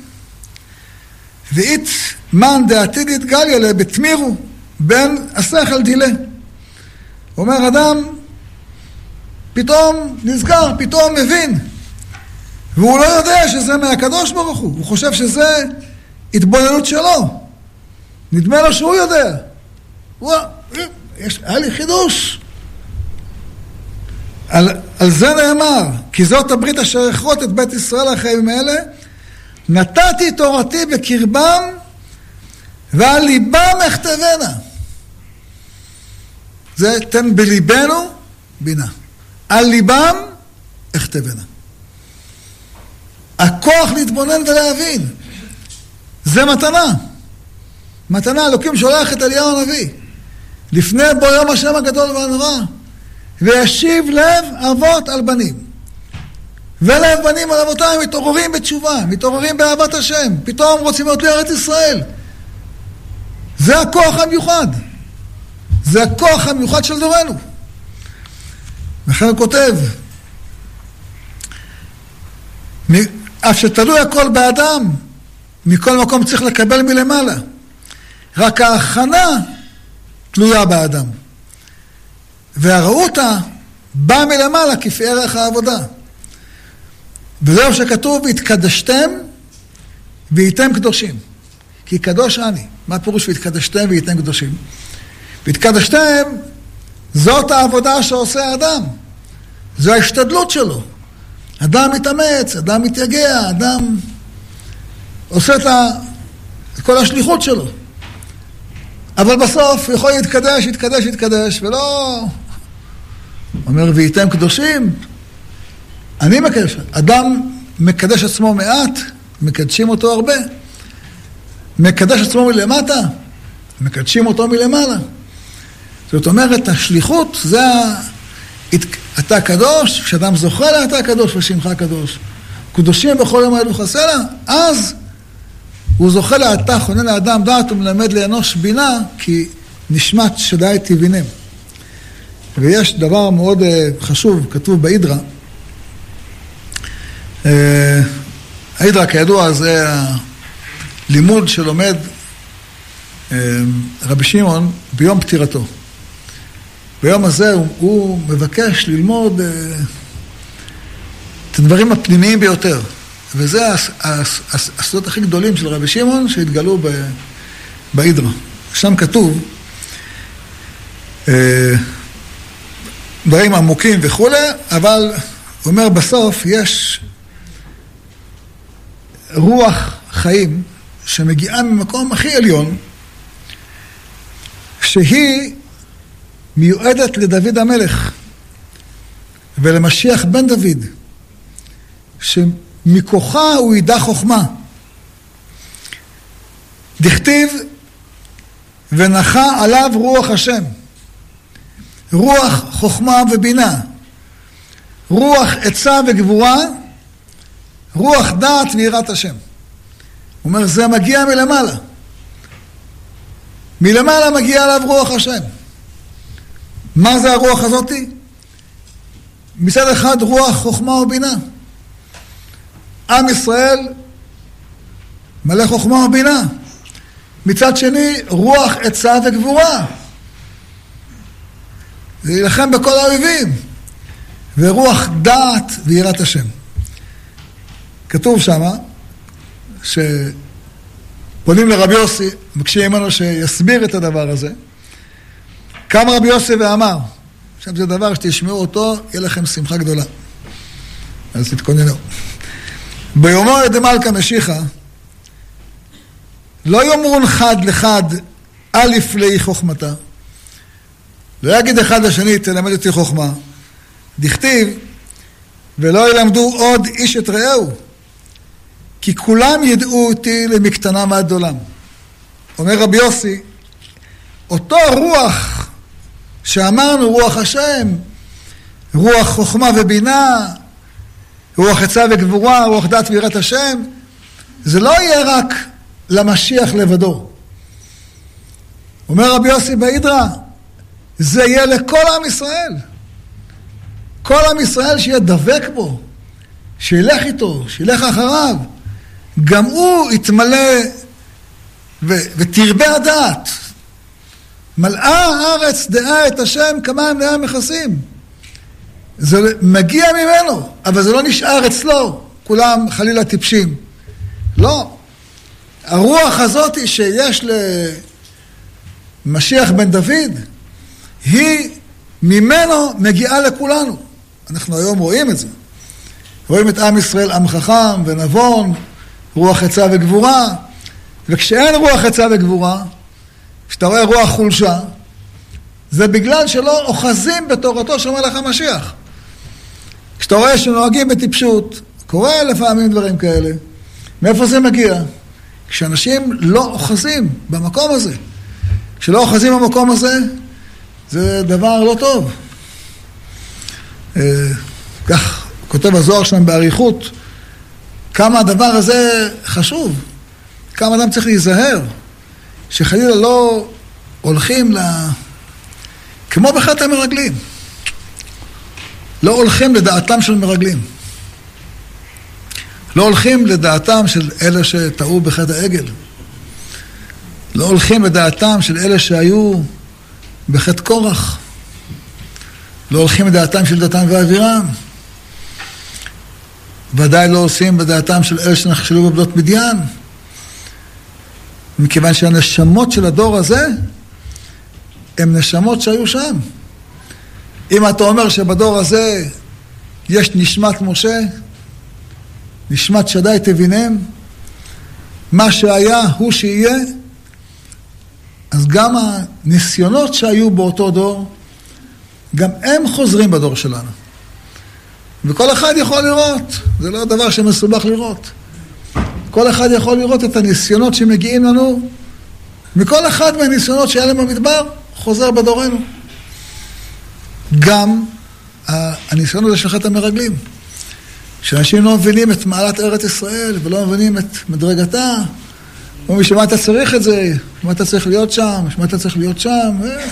ואית מן דעתיד יתגליה לה בתמירו בין השכל דילה. אומר אדם, פתאום נזכר, פתאום מבין. והוא לא יודע שזה מהקדוש ברוך הוא, הוא חושב שזה התבוננות שלו. נדמה לו שהוא יודע. הוא, יש, היה לי חידוש. על, על זה נאמר, כי זאת הברית אשר אכרות את בית ישראל החיים האלה, נתתי תורתי בקרבם ועל ליבם אכתבנה. זה תן בליבנו בינה. על ליבם אכתבנה. הכוח להתבונן ולהבין. זה מתנה. מתנה, אלוקים שולח את אליהו הנביא. לפני בו יום השם הגדול והנורא. וישיב לב אבות על בנים. ולב בנים על אבותיהם מתעוררים בתשובה, מתעוררים באהבת השם, פתאום רוצים להיות לארץ ישראל. זה הכוח המיוחד. זה הכוח המיוחד של דורנו. וכן הוא כותב, אף שתלוי הכל באדם, מכל מקום צריך לקבל מלמעלה. רק ההכנה תלויה באדם. והרעותה באה מלמעלה כפי ערך העבודה. וזהו שכתוב, והתקדשתם והייתם קדושים. כי קדוש אני. מה פירוש והתקדשתם והייתם קדושים? והתקדשתם, זאת העבודה שעושה האדם. זו ההשתדלות שלו. אדם מתאמץ, אדם מתייגע, אדם עושה את, ה... את כל השליחות שלו. אבל בסוף יכול להתקדש, להתקדש, להתקדש, ולא... אומר, והייתם קדושים, אני מקדש, אדם מקדש עצמו מעט, מקדשים אותו הרבה. מקדש עצמו מלמטה, מקדשים אותו מלמעלה. זאת אומרת, השליחות זה. אתה קדוש, כשאדם זוכה לה אתה קדוש ושמך קדוש. קדושים בכל יום האלו חסר לה, אז הוא זוכה לאתה, חונן לאדם דעת ומלמד לאנוש בינה, כי נשמת שדי תבינם. ויש דבר מאוד אה, חשוב, כתוב בהידרה. אה, ההידרה, כידוע, זה הלימוד שלומד אה, רבי שמעון ביום פטירתו. ביום הזה הוא, הוא מבקש ללמוד את הדברים הפנימיים ביותר. וזה הסודות הכי גדולים של רבי שמעון שהתגלו בהידרה. שם כתוב דברים עמוקים וכולי, אבל הוא אומר בסוף יש רוח חיים שמגיעה ממקום הכי עליון, שהיא מיועדת לדוד המלך ולמשיח בן דוד, שמכוחה הוא ידע חוכמה. דכתיב ונחה עליו רוח השם. רוח חוכמה ובינה, רוח עצה וגבורה, רוח דעת ויראת השם. הוא אומר, זה מגיע מלמעלה. מלמעלה מגיע עליו רוח השם. מה זה הרוח הזאתי? מצד אחד רוח חוכמה ובינה. עם ישראל מלא חוכמה ובינה. מצד שני, רוח עצה וגבורה. להילחם בכל האויבים. ורוח דעת ויראת השם. כתוב שמה, שפונים לרבי יוסי, מבקשים ממנו שיסביר את הדבר הזה. קם רבי יוסי ואמר, עכשיו זה דבר שתשמעו אותו, יהיה לכם שמחה גדולה. אז תתכוננו. ביומו דמלכה משיחה, לא יאמרון חד לחד א' לאי חוכמתה. לא יגיד אחד לשני, תלמד אותי חוכמה. דכתיב, ולא ילמדו עוד איש את רעהו, כי כולם ידעו אותי למקטנם עד עולם. אומר רבי יוסי, אותו רוח שאמרנו, רוח השם, רוח חוכמה ובינה, רוח עצה וגבורה, רוח דת ויראת השם, זה לא יהיה רק למשיח לבדו. אומר רבי יוסי באידרא, זה יהיה לכל עם ישראל. כל עם ישראל שיהיה דבק בו, שילך איתו, שילך אחריו. גם הוא יתמלא ו- ותרבה הדעת. מלאה הארץ דעה את השם כמים דעה מכסים. זה מגיע ממנו, אבל זה לא נשאר אצלו. כולם חלילה טיפשים. לא. הרוח הזאת שיש למשיח בן דוד, היא ממנו מגיעה לכולנו. אנחנו היום רואים את זה. רואים את עם ישראל עם חכם ונבון, רוח עצה וגבורה, וכשאין רוח עצה וגבורה, כשאתה רואה רוח חולשה, זה בגלל שלא אוחזים בתורתו של מלך המשיח. כשאתה רואה שנוהגים בטיפשות, קורה לפעמים דברים כאלה, מאיפה זה מגיע? כשאנשים לא אוחזים במקום הזה. כשלא אוחזים במקום הזה, זה דבר לא טוב. אה, כך כותב הזוהר שלהם באריכות, כמה הדבר הזה חשוב, כמה אדם צריך להיזהר, שחלילה לא הולכים ל... כמו בחטא המרגלים. לא הולכים לדעתם של מרגלים. לא הולכים לדעתם של אלה שטעו בחטא העגל. לא הולכים לדעתם של אלה שהיו בחטא קורח. לא הולכים בדעתם של דתם ואבירם. ודאי לא עושים בדעתם של אלה שנכשלו בבנות מדיין. מכיוון שהנשמות של הדור הזה הן נשמות שהיו שם. אם אתה אומר שבדור הזה יש נשמת משה, נשמת שדי תבינם, מה שהיה הוא שיהיה, אז גם הניסיונות שהיו באותו דור, גם הם חוזרים בדור שלנו. וכל אחד יכול לראות, זה לא דבר שמסובך לראות. כל אחד יכול לראות את הניסיונות שמגיעים לנו, מכל אחד מהניסיונות שהיה להם במדבר, חוזר בדורנו. גם הניסיון הזה של חטא המרגלים. שאנשים לא מבינים את מעלת ארץ ישראל ולא מבינים את מדרגתה. אומרים, בשביל מה אתה צריך את זה? בשביל מה אתה צריך להיות שם? בשביל מה אתה צריך להיות שם? אה,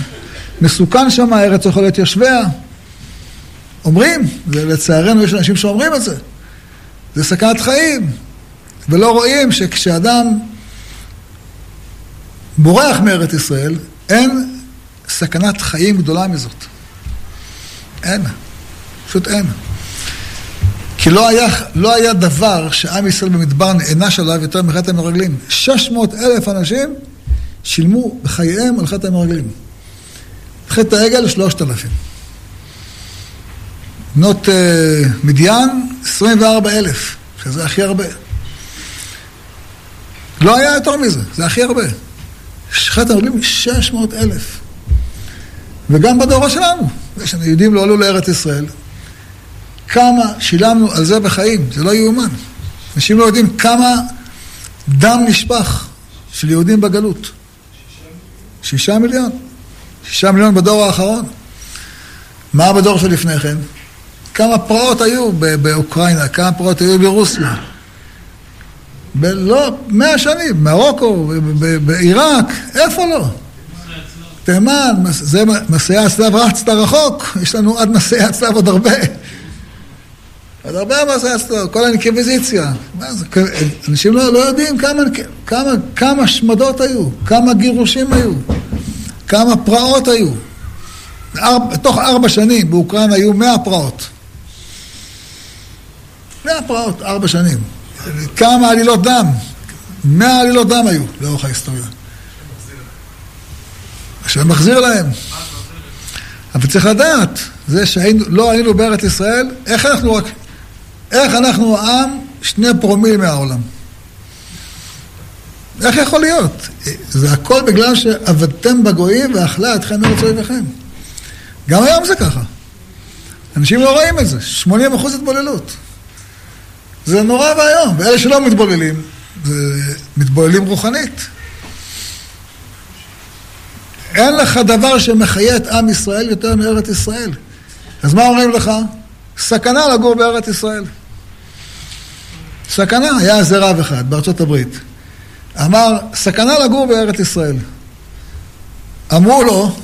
מסוכן שם, הארץ יכול להיות יושביה. אומרים, ולצערנו יש אנשים שאומרים את זה. זה סכנת חיים. ולא רואים שכשאדם בורח מארץ ישראל, אין סכנת חיים גדולה מזאת. אין. פשוט אין. כי לא היה, לא היה דבר שעם ישראל במדבר נענש עליו יותר מחטא המרגלים. 600 אלף אנשים שילמו בחייהם על חטא המרגלים. חטא העגל, 3,000. בנות uh, מדיין, 24 אלף, שזה הכי הרבה. לא היה יותר מזה, זה הכי הרבה. חטא המרגלים, 600 אלף. וגם בדור שלנו, יש לנו יהודים לא עלו לארץ ישראל, כמה שילמנו על זה בחיים, זה לא יאומן. אנשים לא יודעים כמה דם נשפך של יהודים בגלות. שישה מיליון. שישה מיליון בדור האחרון. מה בדור שלפני כן? כמה פרעות היו באוקראינה, כמה פרעות היו ברוסיה. ב- לא, מאה שנים, מרוקו, בעיראק, איפה לא? תימן, זה מסעי הצלב רצת רחוק, יש לנו עד מסעי הצלב עוד הרבה. עוד הרבה מה זה עשו, כל האינקוויזיציה. אנשים לא, לא יודעים כמה, כמה, כמה שמדות היו, כמה גירושים היו, כמה פרעות היו. בתוך ארבע שנים באוקראינה היו מאה פרעות. מאה פרעות, ארבע שנים. כמה עלילות דם? מאה עלילות דם היו לאורך ההיסטוריה. השם מחזיר להם. אבל צריך לדעת, זה שלא היינו בארץ ישראל, איך אנחנו רק איך אנחנו עם שני פרומיל מהעולם? איך יכול להיות? זה הכל בגלל שעבדתם בגויים ואכלה אתכם מארץ אויביכם. גם היום זה ככה. אנשים לא רואים את זה, 80 אחוז התבוללות. זה נורא ואיום, ואלה שלא מתבוללים, זה מתבוללים רוחנית. אין לך דבר שמחיה את עם ישראל יותר מארץ ישראל. אז מה אומרים לך? סכנה לגור בארץ ישראל. סכנה, היה איזה רב אחד בארצות הברית. אמר, סכנה לגור בארץ ישראל. אמרו לו,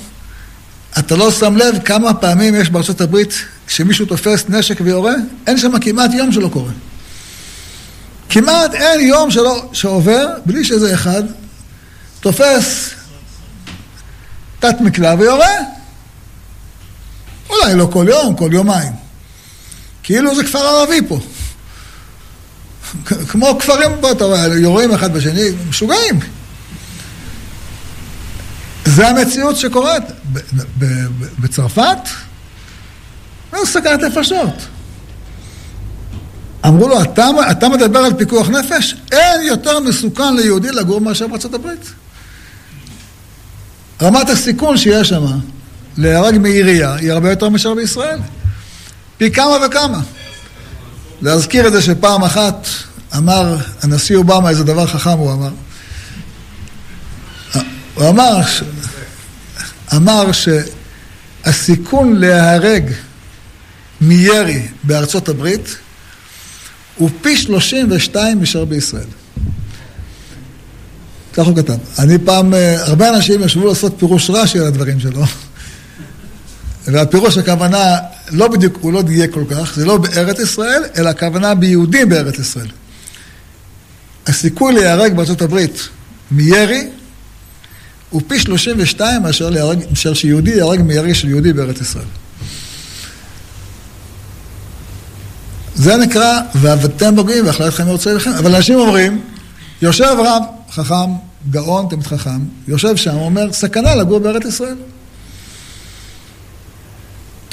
אתה לא שם לב כמה פעמים יש בארצות הברית כשמישהו תופס נשק ויורה? אין שם כמעט יום שלא קורה. כמעט אין יום שלא, שעובר בלי שזה אחד תופס תת מקלע ויורה. אולי לא כל יום, כל יומיים. כאילו זה כפר ערבי פה. כמו כפרים פה, אתה רואה, יורים אחד בשני, משוגעים. זה המציאות שקורית. בצרפת, זה סכנת נפשות. אמרו לו, אתה, אתה מדבר על פיקוח נפש? אין יותר מסוכן ליהודי לגור מאשר בארצות הברית. רמת הסיכון שיש שם להרג מעירייה היא הרבה יותר מאשר בישראל. פי כמה וכמה. להזכיר את זה שפעם אחת אמר הנשיא אובמה איזה דבר חכם הוא אמר. הוא אמר, אמר שהסיכון להיהרג מירי בארצות הברית הוא פי 32 מאשר בישראל. כך הוא כתב. אני פעם, אה, הרבה אנשים ישבו לעשות פירוש רש"י על הדברים שלו. והפירוש הכוונה, לא בדיוק, הוא לא דייק כל כך, זה לא בארץ ישראל, אלא הכוונה ביהודים בארץ ישראל. הסיכוי להיהרג בארצות הברית מירי הוא פי 32 מאשר, להיהרג, מאשר שיהודי ייהרג מירי של יהודי בארץ ישראל. זה נקרא, ועבדתם בוגעים ואכלתכם מארצי לכם. אבל אנשים אומרים, יושב רב, חכם, גאון, תמיד חכם, יושב שם, אומר, סכנה לגור בארץ ישראל.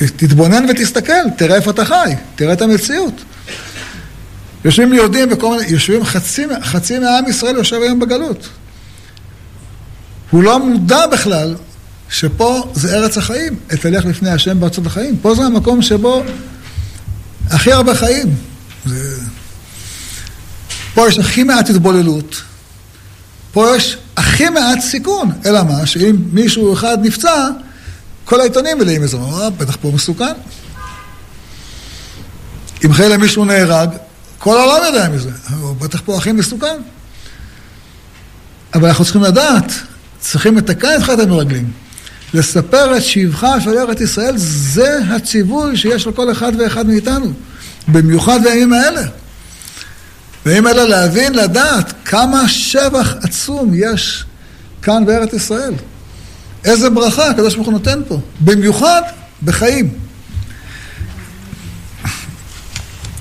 תתבונן ותסתכל, תראה איפה אתה חי, תראה את המציאות. יושבים יהודים בכל מיני, יושבים חצי, חצי מהעם ישראל יושב היום בגלות. הוא לא מודע בכלל שפה זה ארץ החיים, את תלך לפני השם בארצות החיים. פה זה המקום שבו הכי הרבה חיים. זה... פה יש הכי מעט התבוללות, פה יש הכי מעט סיכון. אלא מה, שאם מישהו אחד נפצע, כל העיתונים מלאים מזה, אה, בטח פה מסוכן. אם חלילה מישהו נהרג, כל העולם יודע מזה, בטח פה הכי מסוכן. אבל אנחנו צריכים לדעת, צריכים לתקן את חטא המרגלים. לספר את שבחה של ארץ ישראל, זה הציווי שיש לכל אחד ואחד מאיתנו, במיוחד בימים האלה. בימים האלה להבין, לדעת כמה שבח עצום יש כאן בארץ ישראל. איזה ברכה הקדוש ברוך הוא נותן פה, במיוחד בחיים.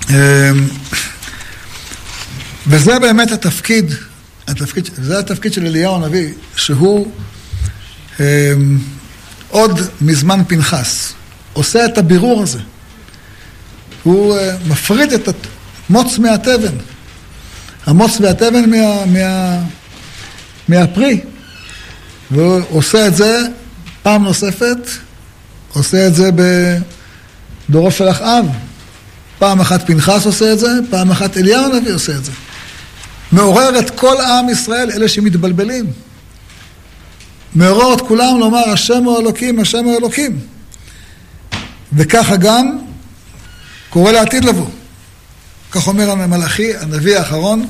אמ, וזה באמת התפקיד, התפקיד, זה התפקיד של אליהו הנביא, שהוא אמ, עוד מזמן פנחס, עושה את הבירור הזה. הוא אה, מפריד את המוץ מהתבן. המוץ והתבן מה, מה, מהפרי. והוא עושה את זה פעם נוספת, עושה את זה בדורו של אחאב. פעם אחת פנחס עושה את זה, פעם אחת אליהו הנביא עושה את זה. מעורר את כל עם ישראל, אלה שמתבלבלים. מעורר את כולם לומר השם הוא אלוקים, השם הוא אלוקים. וככה גם קורה לעתיד לבוא. כך אומר המלאכי, הנביא האחרון,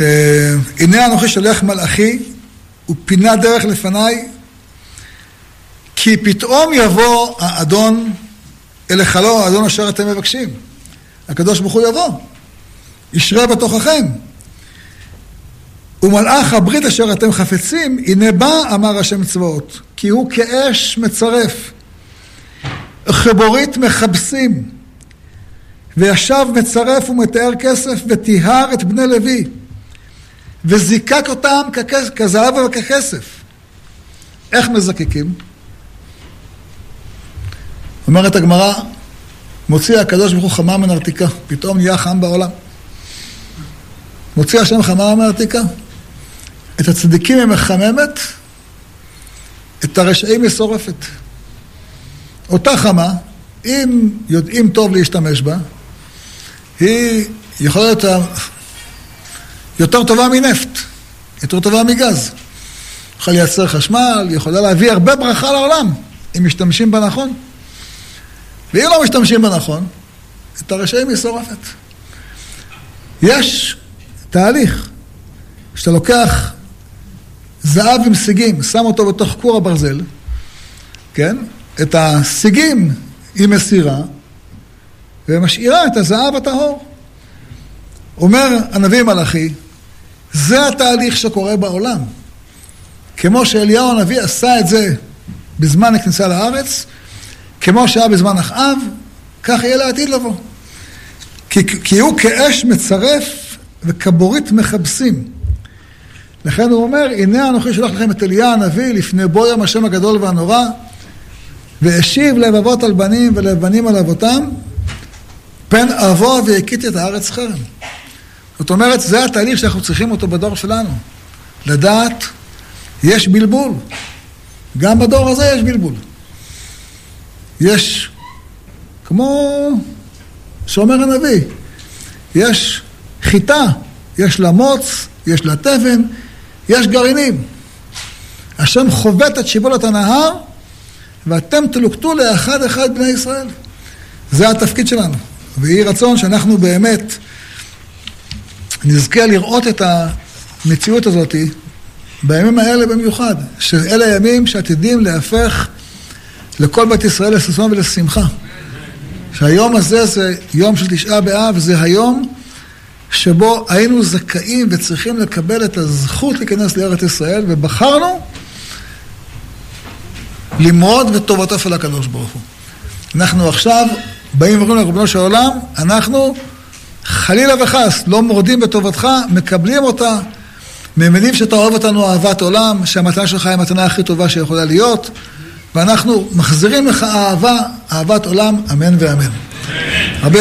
אה, הנה אנוכי שולח מלאכי ופינה דרך לפניי, כי פתאום יבוא האדון אל היכלו, האדון אשר אתם מבקשים. הקדוש ברוך הוא יבוא, ישרה בתוככם. ומלאך הברית אשר אתם חפצים, הנה בא, אמר השם צבאות, כי הוא כאש מצרף, חבורית מכבסים, וישב מצרף ומתאר כסף, וטיהר את בני לוי, וזיקק אותם כזהב וככסף. איך מזקקים? אומרת הגמרא, מוציא הקדוש ברוך הוא חמה מנרתיקה, פתאום נהיה חם בעולם. מוציא השם חמה מנרתיקה, את הצדיקים היא מחממת, את הרשעים היא שורפת. אותה חמה, אם יודעים טוב להשתמש בה, היא יכולה להיות יותר טובה מנפט, יותר טובה מגז. יכולה לייצר חשמל, יכולה להביא הרבה ברכה לעולם, אם משתמשים בה נכון. ואם לא משתמשים בה נכון, את הרשעים היא שורפת. יש תהליך, שאתה לוקח זהב עם סיגים, שם אותו בתוך כור הברזל, כן? את הסיגים היא מסירה, ומשאירה את הזהב הטהור. אומר הנביא מלאכי, זה התהליך שקורה בעולם. כמו שאליהו הנביא עשה את זה בזמן הכניסה לארץ, כמו שהיה בזמן אחאב, כך יהיה לעתיד לבוא. כי, כי הוא כאש מצרף וכבורית מכבסים. לכן הוא אומר, הנה אנוכי שולח לכם את אליה הנביא לפני בוא יום השם הגדול והנורא, והשיב לב אבות על בנים ולב בנים על אבותם, פן אבוא והכיתי את הארץ חרם. זאת אומרת, זה התהליך שאנחנו צריכים אותו בדור שלנו. לדעת, יש בלבול. גם בדור הזה יש בלבול. יש, כמו שאומר הנביא, יש חיטה, יש לה מוץ, יש לה תבן, יש גרעינים. השם חובט את שיבולת הנהר, ואתם תלוקטו לאחד אחד בני ישראל. זה התפקיד שלנו. ויהי רצון שאנחנו באמת נזכה לראות את המציאות הזאת בימים האלה במיוחד, שאלה ימים שעתידים להפך לכל בית ישראל לששון ולשמחה. שהיום הזה זה יום של תשעה באב, זה היום שבו היינו זכאים וצריכים לקבל את הזכות להיכנס לארץ ישראל, ובחרנו למרוד בטובתו של הקדוש ברוך הוא. אנחנו עכשיו באים ואומרים לריבונו של עולם, אנחנו חלילה וחס לא מורדים בטובתך, מקבלים אותה, מבינים שאתה אוהב אותנו אהבת עולם, שהמתנה שלך היא המתנה הכי טובה שיכולה להיות, ואנחנו מחזירים לך אהבה, אהבת עולם, אמן ואמן.